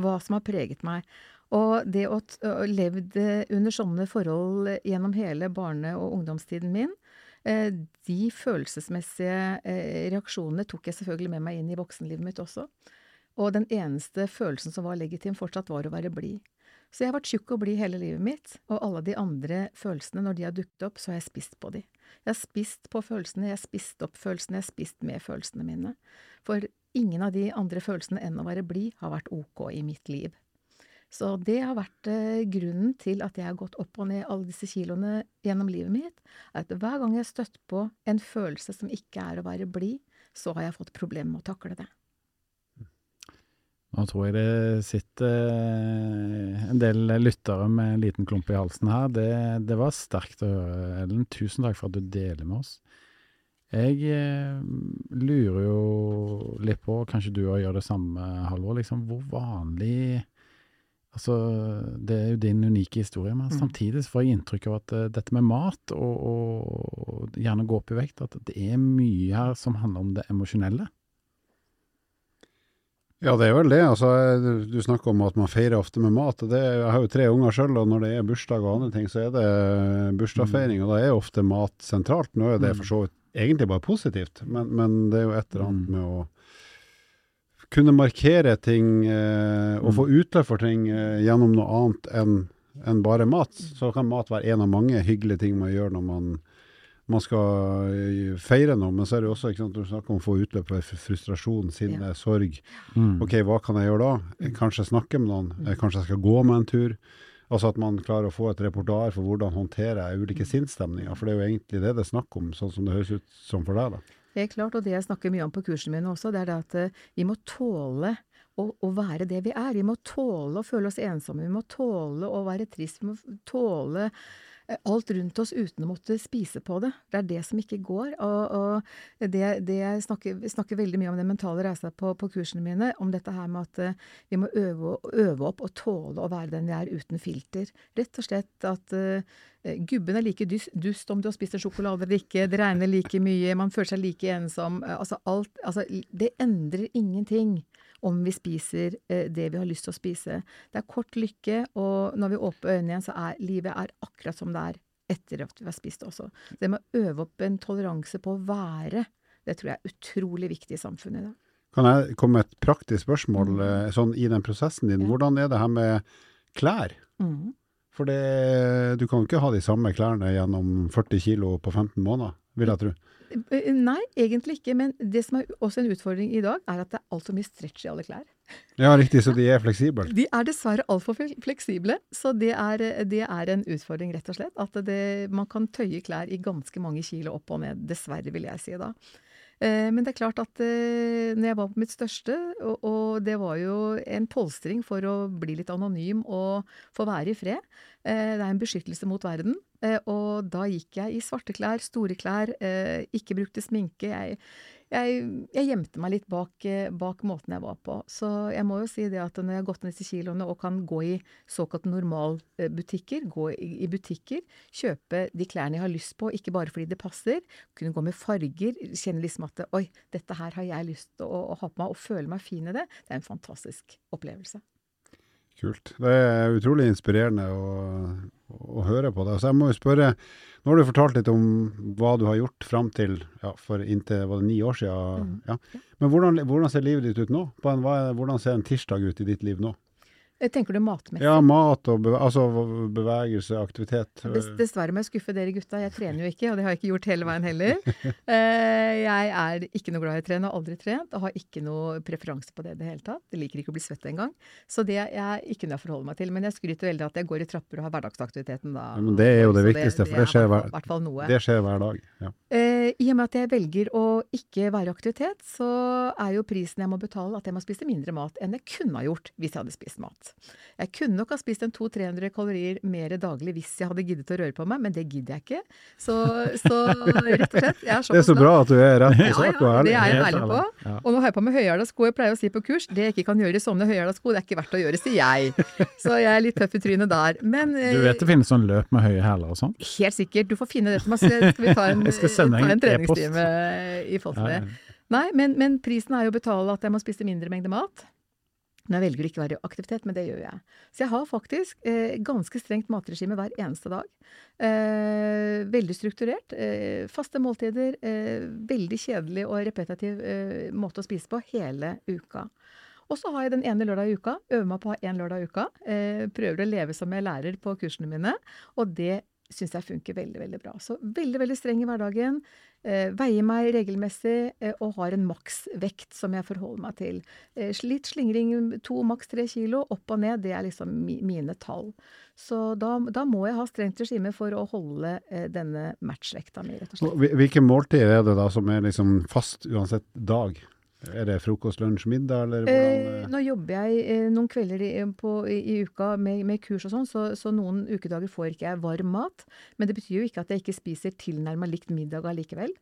hva som har preget meg. Og det å ha levd under sånne forhold gjennom hele barne- og ungdomstiden min, eh, de følelsesmessige reaksjonene tok jeg selvfølgelig med meg inn i voksenlivet mitt også. Og den eneste følelsen som var legitim fortsatt, var å være blid. Så jeg har vært tjukk og blid hele livet mitt, og alle de andre følelsene, når de har dukket opp, så har jeg spist på de. Jeg har spist på følelsene, jeg har spist opp følelsene, jeg har spist med følelsene mine. For ingen av de andre følelsene enn å være blid har vært ok i mitt liv. Så det har vært eh, grunnen til at jeg har gått opp og ned alle disse kiloene gjennom livet mitt, er at hver gang jeg har støtt på en følelse som ikke er å være blid, så har jeg fått problemer med å takle det. Nå tror jeg det sitter eh, en del lyttere med en liten klump i halsen her. Det, det var sterkt å høre, Ellen. Tusen takk for at du deler med oss. Jeg eh, lurer jo litt på, kanskje du òg gjør det samme, Halvor, liksom hvor vanlig Altså, det er jo din unike historie, men mm. samtidig får jeg inntrykk av at uh, dette med mat og, og, gjerne gå opp i vekt, at det er mye her som handler om det emosjonelle. Ja, det er vel det. Altså, du snakker om at man feirer ofte med mat. Det, jeg har jo tre unger sjøl, og når det er bursdag og andre ting, så er det bursdagsfeiring. Og da er ofte mat sentralt. Nå er det for så vidt egentlig bare positivt, men, men, det er jo et eller annet mm. med å kunne markere ting eh, og få mm. utløp for ting eh, gjennom noe annet enn en bare mat. Så kan mat være en av mange hyggelige ting man gjør når man man skal eh, feire noe, men så er det også ikke sant, du snakker om å få utløp for frustrasjon, sinne, ja. sorg. Mm. Ok, hva kan jeg gjøre da? Mm. Kanskje snakke med noen? Mm. Kanskje jeg skal gå med en tur? Altså at man klarer å få et reportar for hvordan håndterer jeg ulike sinnsstemninger. For det er jo egentlig det det er snakk om, sånn som det høres ut som for deg. da. Det er klart, og det jeg snakker mye om på kursene mine også, det er det at uh, vi må tåle å, å, være det vi er. Vi må tåle å føle oss ensomme, vi må tåle å være trist, vi må tåle Eh, alt rundt oss uten å måtte spise på det. Det er det som ikke går. Og, og det, det, snakker, snakker, veldig mye om den mentale reisa på, på, kursene mine, om dette her med at uh, vi må øve, øve, opp og tåle å være den vi er uten filter. Rett og slett at uh, gubben er like dust, dust om du har spist en sjokolade eller ikke, det regner like mye, man føler seg like ensom. Uh, altså alt Altså, det endrer ingenting om vi spiser eh, det vi har lyst til å spise. Det er kort lykke, og når vi åpner øynene igjen, så er livet er akkurat som det er etter at vi har spist også. Det med å øve opp en toleranse på å være, det tror jeg er utrolig viktig i samfunnet i dag. Kan jeg komme med et praktisk spørsmål mm. Eh, sånn i den prosessen din? Ja. Hvordan er det her med klær? Mm. For det, du kan ikke ha de samme klærne gjennom 40 kilo på 15 måneder, vil jeg tro. Eh, nei, egentlig ikke. Men det som er også en utfordring i dag, er at det er altfor mye stretch i alle klær. Ja, riktig. Så de er fleksible? De er dessverre altfor fleksible. Så det er, det er, en utfordring, rett og slett. At det, man kan tøye klær i ganske mange kilo opp og ned. Dessverre, vil jeg si da. Eh, men det er klart at eh, når jeg var på mitt største, og, det var jo en polstring for å bli litt anonym og få være i fred eh, Det er en beskyttelse mot verden. Og da gikk jeg i svarte klær, store klær, ikke brukte sminke. Jeg, jeg, jeg gjemte meg litt bak, eh, bak måten jeg var på. Så jeg må jo si det at når jeg har gått ned disse kiloene og kan gå i såkalt normalbutikker, gå i, i butikker, kjøpe de klærne jeg har lyst på, ikke bare fordi det passer, kunne gå med farger, kjenne liksom at oi, dette her har jeg lyst til å, å ha på meg, og føle meg fin i det, det er en fantastisk opplevelse. Kult. Det er utrolig inspirerende å, å høre på det. Så jeg må jo spørre, nå har du fortalt litt om hva du har gjort fram til ja, for inntil var det ni år siden. Mm. Ja. Men hvordan, hvordan ser livet ditt ut nå? En, hvordan ser en tirsdag ut i ditt liv nå? Eh, Tenker du matmessig? Ja, mat og beve altså bevegelse, aktivitet. Dess, dessverre må jeg skuffe dere gutta, jeg trener jo ikke, og det har jeg ikke gjort hele veien heller. Eh, jeg er ikke noe glad i å trene, har aldri trent, og har ikke noe preferanse på det i det hele tatt. Jeg liker ikke å bli svett engang. Så det er ikke noe jeg forholder meg til. Men jeg skryter veldig at jeg går i trapper og har hverdagsaktiviteten da. Ja, men det er jo det viktigste, for det er skjer hver-. Det skjer hver dag. Ja. Eh, I og med at jeg velger å ikke være i aktivitet, så er jo prisen jeg må betale at jeg må spise mindre mat enn jeg kunne ha gjort hvis jeg hadde spist mat. Jeg kunne nok ha spist en 200-300 kalorier mer daglig hvis jeg hadde giddet å røre på meg, men det gidder jeg ikke. Så, så rett og slett, jeg er Det er så bra at du er rett på sak og ja, ja, det er jeg ærlig på. Og nå har jeg på meg høyhæla-sko. Jeg pleier å si på kurs det jeg ikke kan gjøre i sånne høyhæla-sko, det er ikke verdt å gjøre, sier jeg. Så jeg er litt tøff i trynet der. Men Du vet det finnes sånn løp med høye hæler og sånn? helt sikkert, du får finne det til meg, skal vi ta en, Jeg skal sende ta en en e-post. treningstime i forhold til det. Nei, men, men prisen er jo å betale at jeg må spise mindre mengde mat. Når jeg velger å ikke være i aktivitet, men det gjør jeg. Så jeg har faktisk eh, ganske strengt matregime hver eneste dag. Eh, veldig strukturert. Eh, faste måltider. Eh, veldig kjedelig og repetitiv eh, måte å spise på hele uka. Og så har jeg den ene lørdag i uka. Øver meg på å ha én lørdag i uka. Eh, prøver å leve som jeg lærer på kursene mine. Og det syns jeg funker veldig, veldig bra. Så veldig, veldig streng i hverdagen. Eh, veier meg regelmessig eh, og har en maksvekt som jeg forholder meg til. Eh, litt slingring, to, maks tre kilo, opp og ned, det er liksom mine tall. Så da, da må jeg ha strengt regime for å holde denne matchvekta mi, rett og slett. Hvilke måltider er det da som er liksom fast uansett dag? Er det frokost, lunsj, middag, eller Eh, nå jobber jeg eh, noen kvelder i, på, i, i uka med, med kurs og sånn, så, så noen ukedager får ikke jeg varm mat. Men det betyr jo ikke at jeg ikke spiser tilnærma likt middag allikevel.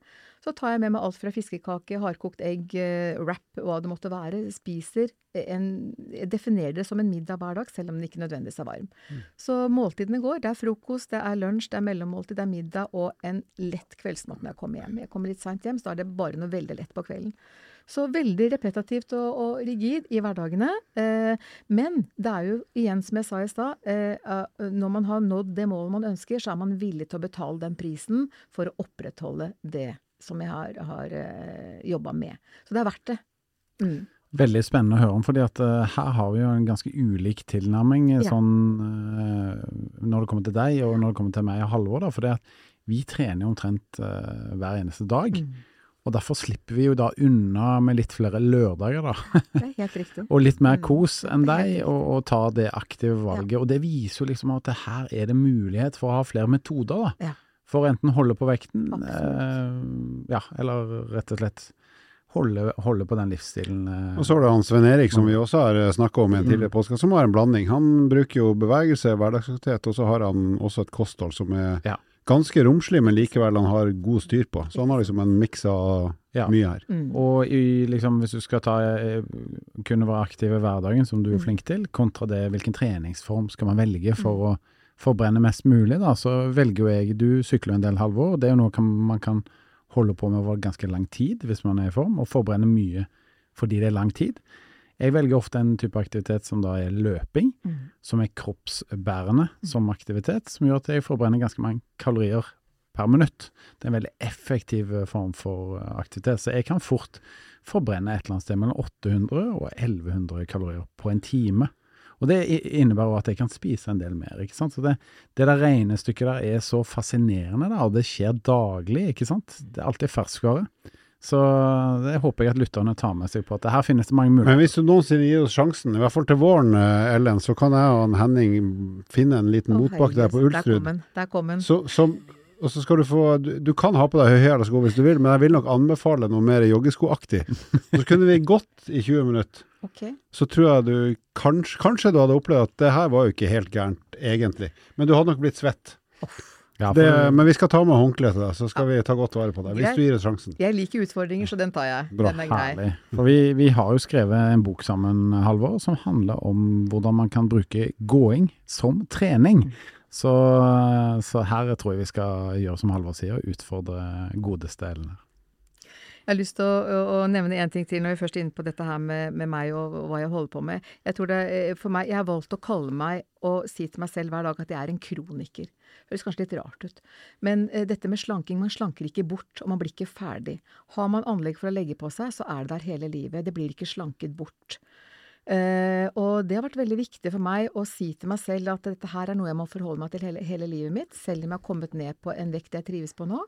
Så tar jeg med meg alt fra fiskekake, hardkokt egg, eh, wrap, hva det måtte være. Spiser en definerer det som en middag hver dag, selv om den ikke nødvendigvis er varm. Så måltidene går. Det er frokost, det er lunsj, det er mellommåltid, det er middag og en lett kveldsmat når jeg kommer hjem. Jeg kommer litt seint hjem, så da er det bare noe veldig lett på kvelden. Så veldig repetitivt og, og rigid i hverdagene. Eh, men det er jo igjen, som jeg sa i stad, eh, eh, når man har nådd det målet man ønsker, så er man villig til å betale den prisen for å opprettholde det som jeg har, har eh, jobba med. Så det er verdt det. Mm. Veldig spennende å høre om, fordi at uh, her har vi jo en ganske ulik tilnærming Ja. sånn uh, når det kommer til deg og når det kommer til meg og Halvor. da, For vi trener jo omtrent uh, hver eneste dag. Mm. Og derfor slipper vi jo da unna med litt flere lørdager, da. Det er helt riktig. Og litt mer Mm. kos enn deg, og, og ta det aktive valget. Og det viser jo liksom at her er det mulighet for å ha flere metoder, da. Ja. For enten holde på vekten, eh, ja, eller rett og slett holde, holde på den livsstilen. eh. Og så er det han Sven Erik, som vi også har snakka om i en Mm. tidligere påske, som har en blanding. Han bruker jo bevegelse, hverdagsaktivitet, og så har han også et kosthold som er Ja. Ganske romslig, men likevel han har god styr på. Så han har liksom en miks av Ja. mye her. Mm. Og i, liksom, hvis du skal ta, eh, kunne være aktiv i hverdagen, som du er Mm. flink til, kontra det hvilken treningsform skal man velge for å forbrenne mest mulig, da, så velger jo jeg Du sykler en del halvår. Det er jo noe kan, man kan holde på med over ganske lang tid hvis man er i form, og forbrenne mye fordi det er lang tid. Jeg velger ofte en type aktivitet som da er løping, Mm. som er kroppsbærende som aktivitet, som gjør at jeg forbrenner ganske mange kalorier per minutt. Det er en veldig effektiv eh, form for eh, aktivitet, så jeg kan fort forbrenne et eller annet sted mellom 800 og 1100 kalorier på en time. Og det innebærer at jeg kan spise en del mer, ikke sant. Så det, det der regnestykket der er så fascinerende, da, og det skjer daglig, ikke sant. Det er alltid ferskvare. Så det håper jeg at lytterne tar med seg på at her finnes det mange muligheter. Men hvis du noensinne gir oss sjansen, i hvert fall til våren, eh, Ellen, så kan jeg og Henning finne en liten oh, motbakke der på Ulstrud. Der Ulsrud. kom den. Der kom den. Så, og så skal du få Du, du kan ha på deg høyhæla sko hvis du vil, men jeg vil nok anbefale noe mer joggeskoaktig. Så kunne vi gått i 20 minutter. Ok. Så tror jeg du kanskje, kanskje du hadde opplevd at det her var jo ikke helt gærent, egentlig. Men du hadde nok blitt svett. Ja, Det, men vi skal ta med håndkle til deg, så skal vi ta godt vare på deg. Hvis du gir oss sjansen. Jeg liker utfordringer, så den tar jeg. Bra. Den er grei. herlig. For vi, vi har jo skrevet en bok sammen, Halvor, som handler om hvordan man kan bruke gåing som trening. Så, så her tror jeg vi skal gjøre som Halvor sier, utfordre godeste Ellen. Jeg har lyst til å, å, å nevne en ting til når vi først er inne på dette her med, med meg og, og hva jeg holder på med. Jeg tror det, eh, for meg, jeg har valgt å kalle meg og si til meg selv hver dag at jeg er en kroniker. Det Høres kanskje litt rart ut. Men eh, dette med slanking, man slanker ikke bort, og man blir ikke ferdig. Har man anlegg for å legge på seg, så er det der hele livet. Det blir ikke slanket bort. Uh, og det har vært veldig viktig for meg å si til meg selv at dette her er noe jeg må forholde meg til hele, hele livet mitt. Selv om jeg har kommet ned på en vekt jeg trives på nå,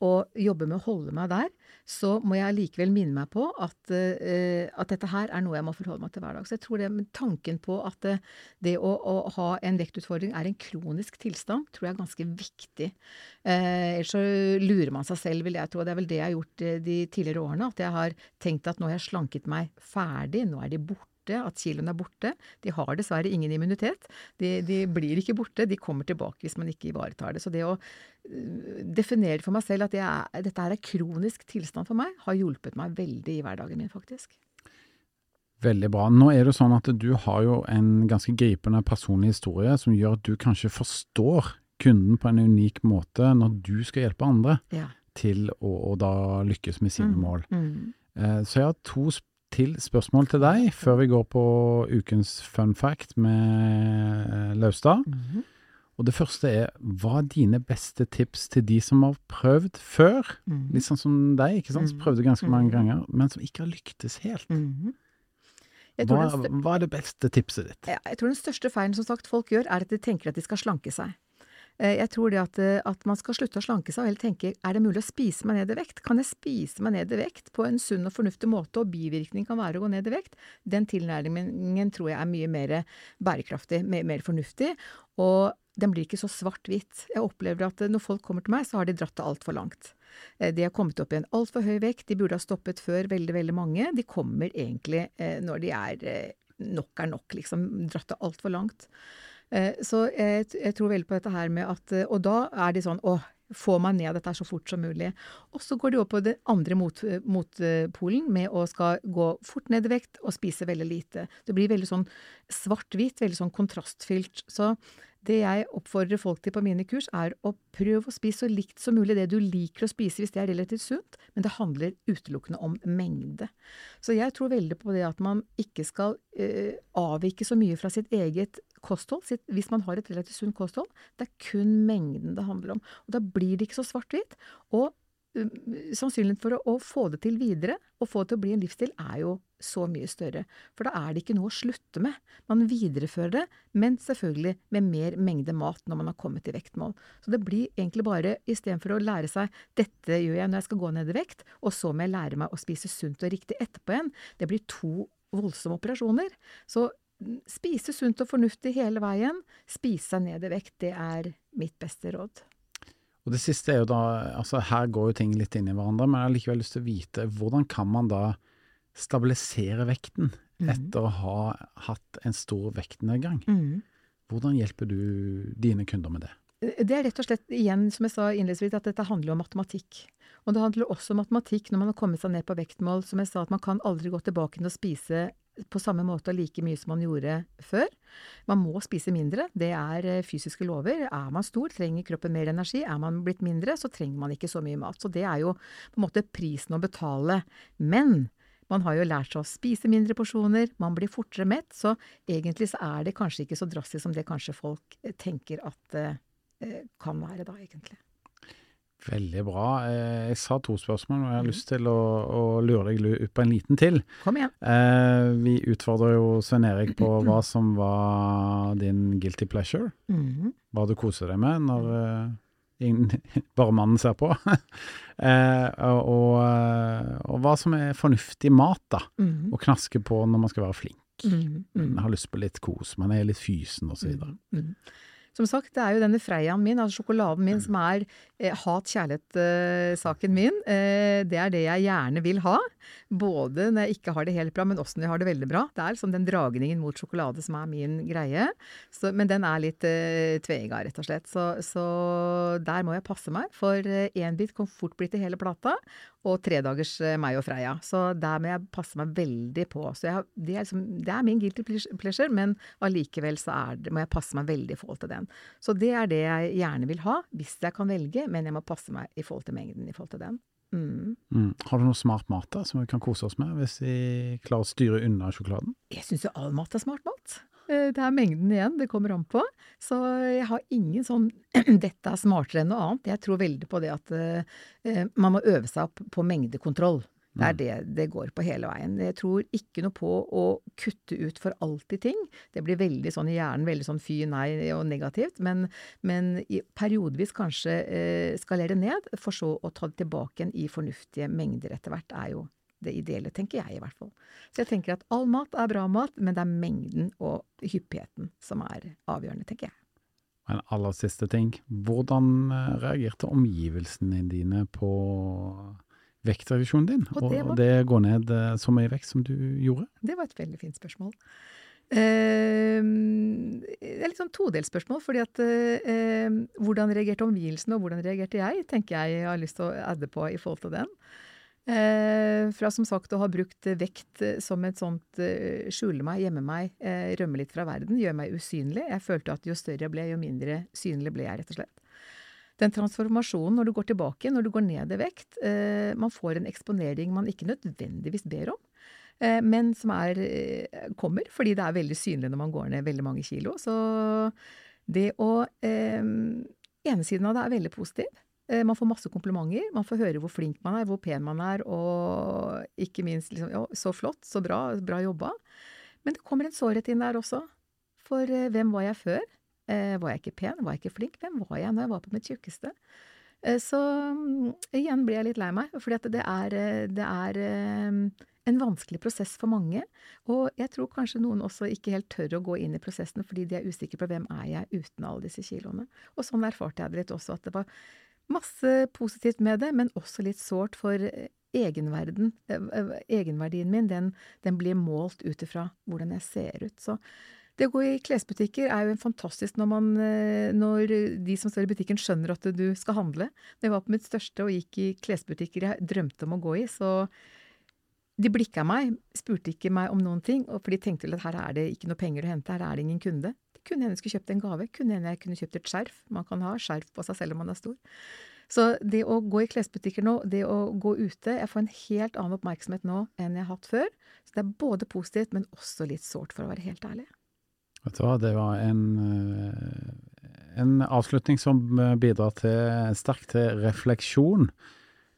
og jobber med å holde meg der, så må jeg likevel minne meg på at, uh, at dette her er noe jeg må forholde meg til hver dag. Så jeg tror det tanken på at det, det å, å ha en vektutfordring er en kronisk tilstand, tror jeg er ganske viktig. Uh, ellers så lurer man seg selv, vil jeg tro. Det er vel det jeg har gjort eh, de tidligere årene. At jeg har tenkt at nå har jeg slanket meg ferdig, nå er de borte at kiloene er borte. De har dessverre ingen immunitet. De, de blir ikke borte, de kommer tilbake hvis man ikke ivaretar det. Så det å øh, definere for meg selv at det er, dette her er kronisk tilstand for meg, har hjulpet meg veldig i hverdagen min, faktisk. Veldig bra. Nå er det sånn at du har jo en ganske gripende personlig historie som gjør at du kanskje forstår kunden på en unik måte når du skal hjelpe andre Ja. til å, å da lykkes med sine Mm, mål. Mm. Eh, Så jeg har to sp til spørsmål til deg før vi går på ukens fun fact med Laustad. Mm -hmm. Og det første er, hva er dine beste tips til de som har prøvd før? Mhm. Litt sånn som deg, ikke sant, som Mm. prøvde ganske mange Mm. ganger, men som ikke har lyktes helt. Mm -hmm. Hva, hva er det beste tipset ditt? Ja, jeg tror den største feilen som sagt folk gjør, er at de tenker at de skal slanke seg. Eh, Jeg tror det at, eh, at man skal slutte å slanke seg og heller tenke er det mulig å spise meg ned i vekt? Kan jeg spise meg ned i vekt på en sunn og fornuftig måte, og bivirkning kan være å gå ned i vekt? Den tilnærmingen tror jeg er mye mer bærekraftig, mer, mer fornuftig, og den blir ikke så svart-hvitt. Jeg opplever at eh, når folk kommer til meg, så har de dratt det altfor langt. De har kommet opp i en altfor høy vekt, de burde ha stoppet før veldig, veldig mange. De kommer egentlig når de er nok er nok, liksom. Dratt det altfor langt. Eh, Så jeg, jeg tror veldig på dette her med at eh, Og da er de sånn Å, få meg ned dette så fort som mulig. Og så går de over på den andre mot, motpolen med å skal gå fort ned i vekt og spise veldig lite. Det blir veldig sånn svart-hvitt, veldig sånn kontrastfylt. Så det jeg oppfordrer folk til på mine kurs, er å prøve å spise så likt som mulig det du liker å spise hvis det er relativt sunt, men det handler utelukkende om mengde. Så jeg tror veldig på det at man ikke skal eh, avvike så mye fra sitt eget kosthold, sitt, hvis man har et relativt sunt kosthold. Det er kun mengden det handler om. Og da blir det ikke så svart-hvitt. Og sannsynligheten for å, å få det til videre, og få det til å bli en livsstil, er jo så mye større. For da er det ikke noe å slutte med. Man viderefører det, men selvfølgelig med mer mengde mat når man har kommet til vektmål. Så det blir egentlig bare, istedenfor å lære seg dette gjør jeg når jeg skal gå ned i vekt, og så må jeg lære meg å spise sunt og riktig etterpå igjen, det blir to voldsomme operasjoner. Så mm, spise sunt og fornuftig hele veien, spise seg ned i vekt, det er mitt beste råd. Og det siste er jo da, altså her går jo ting litt inn i hverandre, men jeg har likevel lyst til å vite, hvordan kan man da stabilisere vekten Mhm. etter å ha hatt en stor vektnedgang? Mm. Hvordan hjelper du dine kunder med det? Det er rett og slett, igjen som jeg sa innledningsvis, at dette handler om matematikk. Og det handler også om matematikk når man har kommet seg ned på vektmål. Som jeg sa, at man kan aldri gå tilbake til å spise på samme måte og like mye som man gjorde før. Man må spise mindre, det er eh, fysiske lover. Er man stor, trenger kroppen mer energi. Er man blitt mindre, så trenger man ikke så mye mat. Så det er jo på en måte prisen å betale. Men man har jo lært seg å spise mindre porsjoner, man blir fortere mett, så egentlig så er det kanskje ikke så drastisk som det kanskje folk eh, tenker at det eh, kan være da, egentlig. Veldig bra. Eh, Jeg sa to spørsmål, og jeg har Mhm. lyst til å, å lure deg ut på en liten til. Kom igjen. Eh, vi utfordrer jo Svein Erik på hva som var din guilty pleasure. Mhm. Hva du koser deg med når uh, bare mannen ser på. eh, og, og, eh, og hva som er fornuftig mat, da. Mhm. Å knaske på når man skal være flink. Mm -hmm. Man har lyst på litt kos, man er litt fysen osv. Mhm. Mhm. Som sagt, det er jo denne Freiaen min, altså sjokoladen min, som er eh, hat-kjærlighet-saken min. Eh, det er det jeg gjerne vil ha. Både når jeg ikke har det helt bra, men også når jeg har det veldig bra. Det er liksom den dragningen mot sjokolade som er min greie. Så, men den er litt eh, tveegga, rett og slett. Så, så, der må jeg passe meg. For én eh, bit kan fort bli til hele plata, og tredagers eh, meg og Freia. Så der må jeg passe meg veldig på. Så jeg, det, er liksom, det, er min guilty pleasure, men allikevel så det, må jeg passe meg veldig i forhold til den. Så det er det jeg gjerne vil ha, hvis jeg kan velge, men jeg må passe meg i forhold til mengden i forhold til den. Mm. Mm. Har du noe smart mat da, som vi kan kose oss med, hvis vi klarer å styre unna sjokoladen? Jeg syns jo all mat er smart mat. Eh, det er mengden igjen det kommer an på. Så jeg har ingen sånn 'dette er smartere enn noe annet'. Jeg tror veldig på det at uh, man må øve seg opp på mengdekontroll. Det er mm. det det går på hele veien. Jeg tror ikke noe på å kutte ut for alltid ting. Det blir veldig sånn i hjernen, veldig sånn fy, nei og negativt. Men, men periodevis kanskje eh, skalere ned, for så å ta det tilbake igjen i fornuftige mengder etter hvert, er jo det ideelle, tenker jeg i hvert fall. Så jeg tenker at all mat er bra mat, men det er mengden og hyppigheten som er avgjørende, tenker jeg. En aller siste ting. Hvordan eh, reagerte omgivelsene dine på vektreduksjonen din, og det, var, det går ned eh, så mye vekt som du gjorde? Det var et veldig fint spørsmål. Uh, det er litt sånn todelsspørsmål, fordi at eh, hvordan reagerte omgivelsene, og hvordan reagerte jeg, tenker jeg jeg har lyst til å adde på i forhold til den. Eh, fra som sagt å ha brukt vekt som et sånt skjule meg, gjemme meg, rømme litt fra verden, gjøre meg usynlig. Jeg følte at jo større jeg ble, jo mindre synlig ble jeg, rett og slett den transformasjonen når du går tilbake, når du går ned i vekt eh, Man får en eksponering man ikke nødvendigvis ber om, eh, men som er, eh, kommer fordi det er veldig synlig når man går ned veldig mange kilo. Så det å Ene siden av det er veldig positiv. Man får masse komplimenter. Man får høre hvor flink man er, hvor pen man er, og ikke minst liksom, ja, så flott, så bra, bra jobba. Men det kommer en sårhet inn der også. For hvem var jeg før? Eh, var jeg ikke pen? Var jeg ikke flink? Hvem var jeg når jeg var på mitt tjukkeste? Eh, så mm, igjen blir jeg litt lei meg, for det eh, det er en vanskelig prosess for mange. Og jeg tror kanskje noen også ikke helt tør å gå inn i prosessen fordi de er usikre på hvem er jeg uten alle disse kiloene. Og sånn erfarte jeg det litt også, at det var masse positivt med det, men også litt sårt for egenverden. Egenverdien min, den, den blir målt ut ifra hvordan jeg ser ut. Så det å gå i klesbutikker er jo fantastisk når, man, eh, når de som står i butikken skjønner at du skal handle. Da jeg var på mitt største og gikk i klesbutikker jeg drømte om å gå i, så de blikka meg, spurte ikke meg om noen ting, for de tenkte vel at her er det ikke noe penger å hente, her er det ingen kunde. Det kunne hende jeg skulle kjøpt en gave, kunne hende jeg kunne kjøpt et skjerf. Man kan ha skjerf på seg selv om man er stor. Så det å gå i klesbutikker nå, det å gå ute Jeg får en helt annen oppmerksomhet nå enn jeg har hatt før. Så det er både positivt, men også litt sårt, for å være helt ærlig. Vet du hva, det var en, eh, en avslutning som eh, bidrar til, sterkt til refleksjon,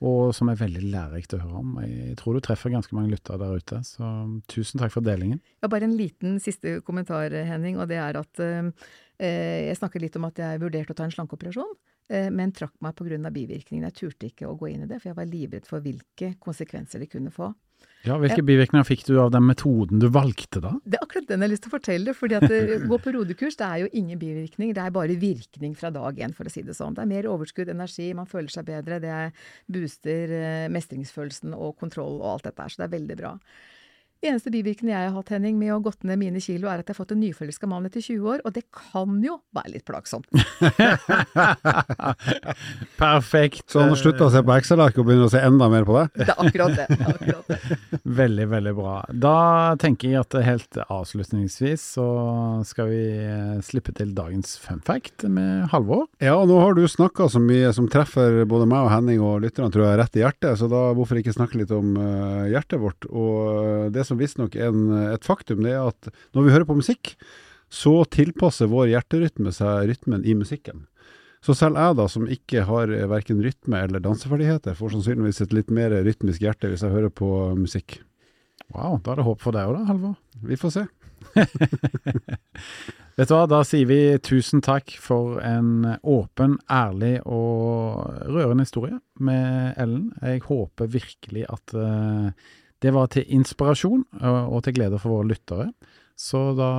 og som er veldig lærerikt å høre om. Jeg tror du treffer ganske mange lyttere der ute, så tusen takk for delingen. Ja, bare en liten siste kommentar, Henning, og det er at eh, eh jeg snakket litt om at jeg vurderte å ta en slankeoperasjon. Men trakk meg pga. bivirkningene. Jeg turte ikke å gå inn i det, for jeg var livredd for hvilke konsekvenser det kunne få. Ja, Hvilke bivirkninger fikk du av den metoden du valgte, da? Det er akkurat den jeg har lyst til å fortelle. fordi at eh, Gå på rodekurs det er jo ingen bivirkning, det er bare virkning fra dag én, for å si det sånn. Det er mer overskudd, energi, man føler seg bedre, det booster eh, mestringsfølelsen og kontroll og alt dette her. Så det er veldig bra. Eneste bivirkning jeg har hatt Henning, med å ha gått ned mine kilo, er at jeg har fått en nyforelska mann etter 20 år, og det kan jo være litt plagsomt. Perfekt. Så han har slutta å se på Excel-ark og begynner å se enda mer på det? Det er akkurat det. Akkurat det. veldig, veldig bra. Da tenker jeg at helt avslutningsvis så skal vi eh, slippe til dagens fun fact med Halvor. Ja, nå har du snakka så mye som treffer både meg og Henning og lytterne, tror jeg, rett i hjertet, så da hvorfor ikke snakke litt om uh, hjertet vårt. og uh, det som som visstnok er et faktum, det er at når vi hører på musikk, så tilpasser vår hjerterytme seg rytmen i musikken. Så selv jeg da, som ikke har verken rytme eller danseferdigheter, får sannsynligvis et litt mer rytmisk hjerte hvis jeg hører på musikk. Wow, da er det håp for deg òg da, Halvor. Vi får se. Vet du hva, da sier vi tusen takk for en åpen, ærlig og rørende historie med Ellen. Jeg håper virkelig at uh, det var til inspirasjon og til glede for våre lyttere. Så da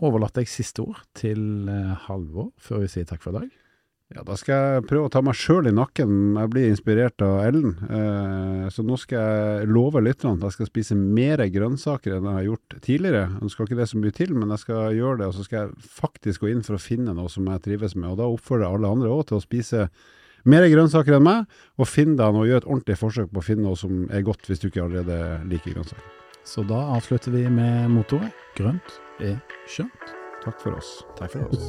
overlater jeg siste ord til eh, Halvor før vi sier takk for i dag. Ja, da skal jeg prøve å ta meg sjøl i nakken. Jeg blir inspirert av Ellen. Eh, så nå skal jeg love lytterne at jeg skal spise mer grønnsaker enn jeg har gjort tidligere. Nå skal ikke det så mye til, men jeg skal gjøre det. Og så skal jeg faktisk gå inn for å finne noe som jeg trives med. Og da oppfordrer jeg alle andre òg til å spise mer grønnsaker enn meg, og finn deg noe, gjør et ordentlig forsøk på å finne noe som er godt, hvis du ikke allerede liker grønnsaker. Så da avslutter vi med motoret grønt er skjønt. Takk for oss. Takk for oss.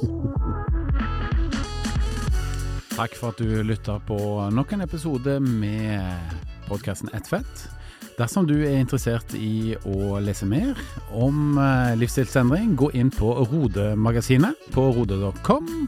Takk for at du lytta på nok en episode med podkasten Ett fett. Dersom du er interessert i å lese mer om eh, livsstilsendring, gå inn på Rode-magasinet på rode.com.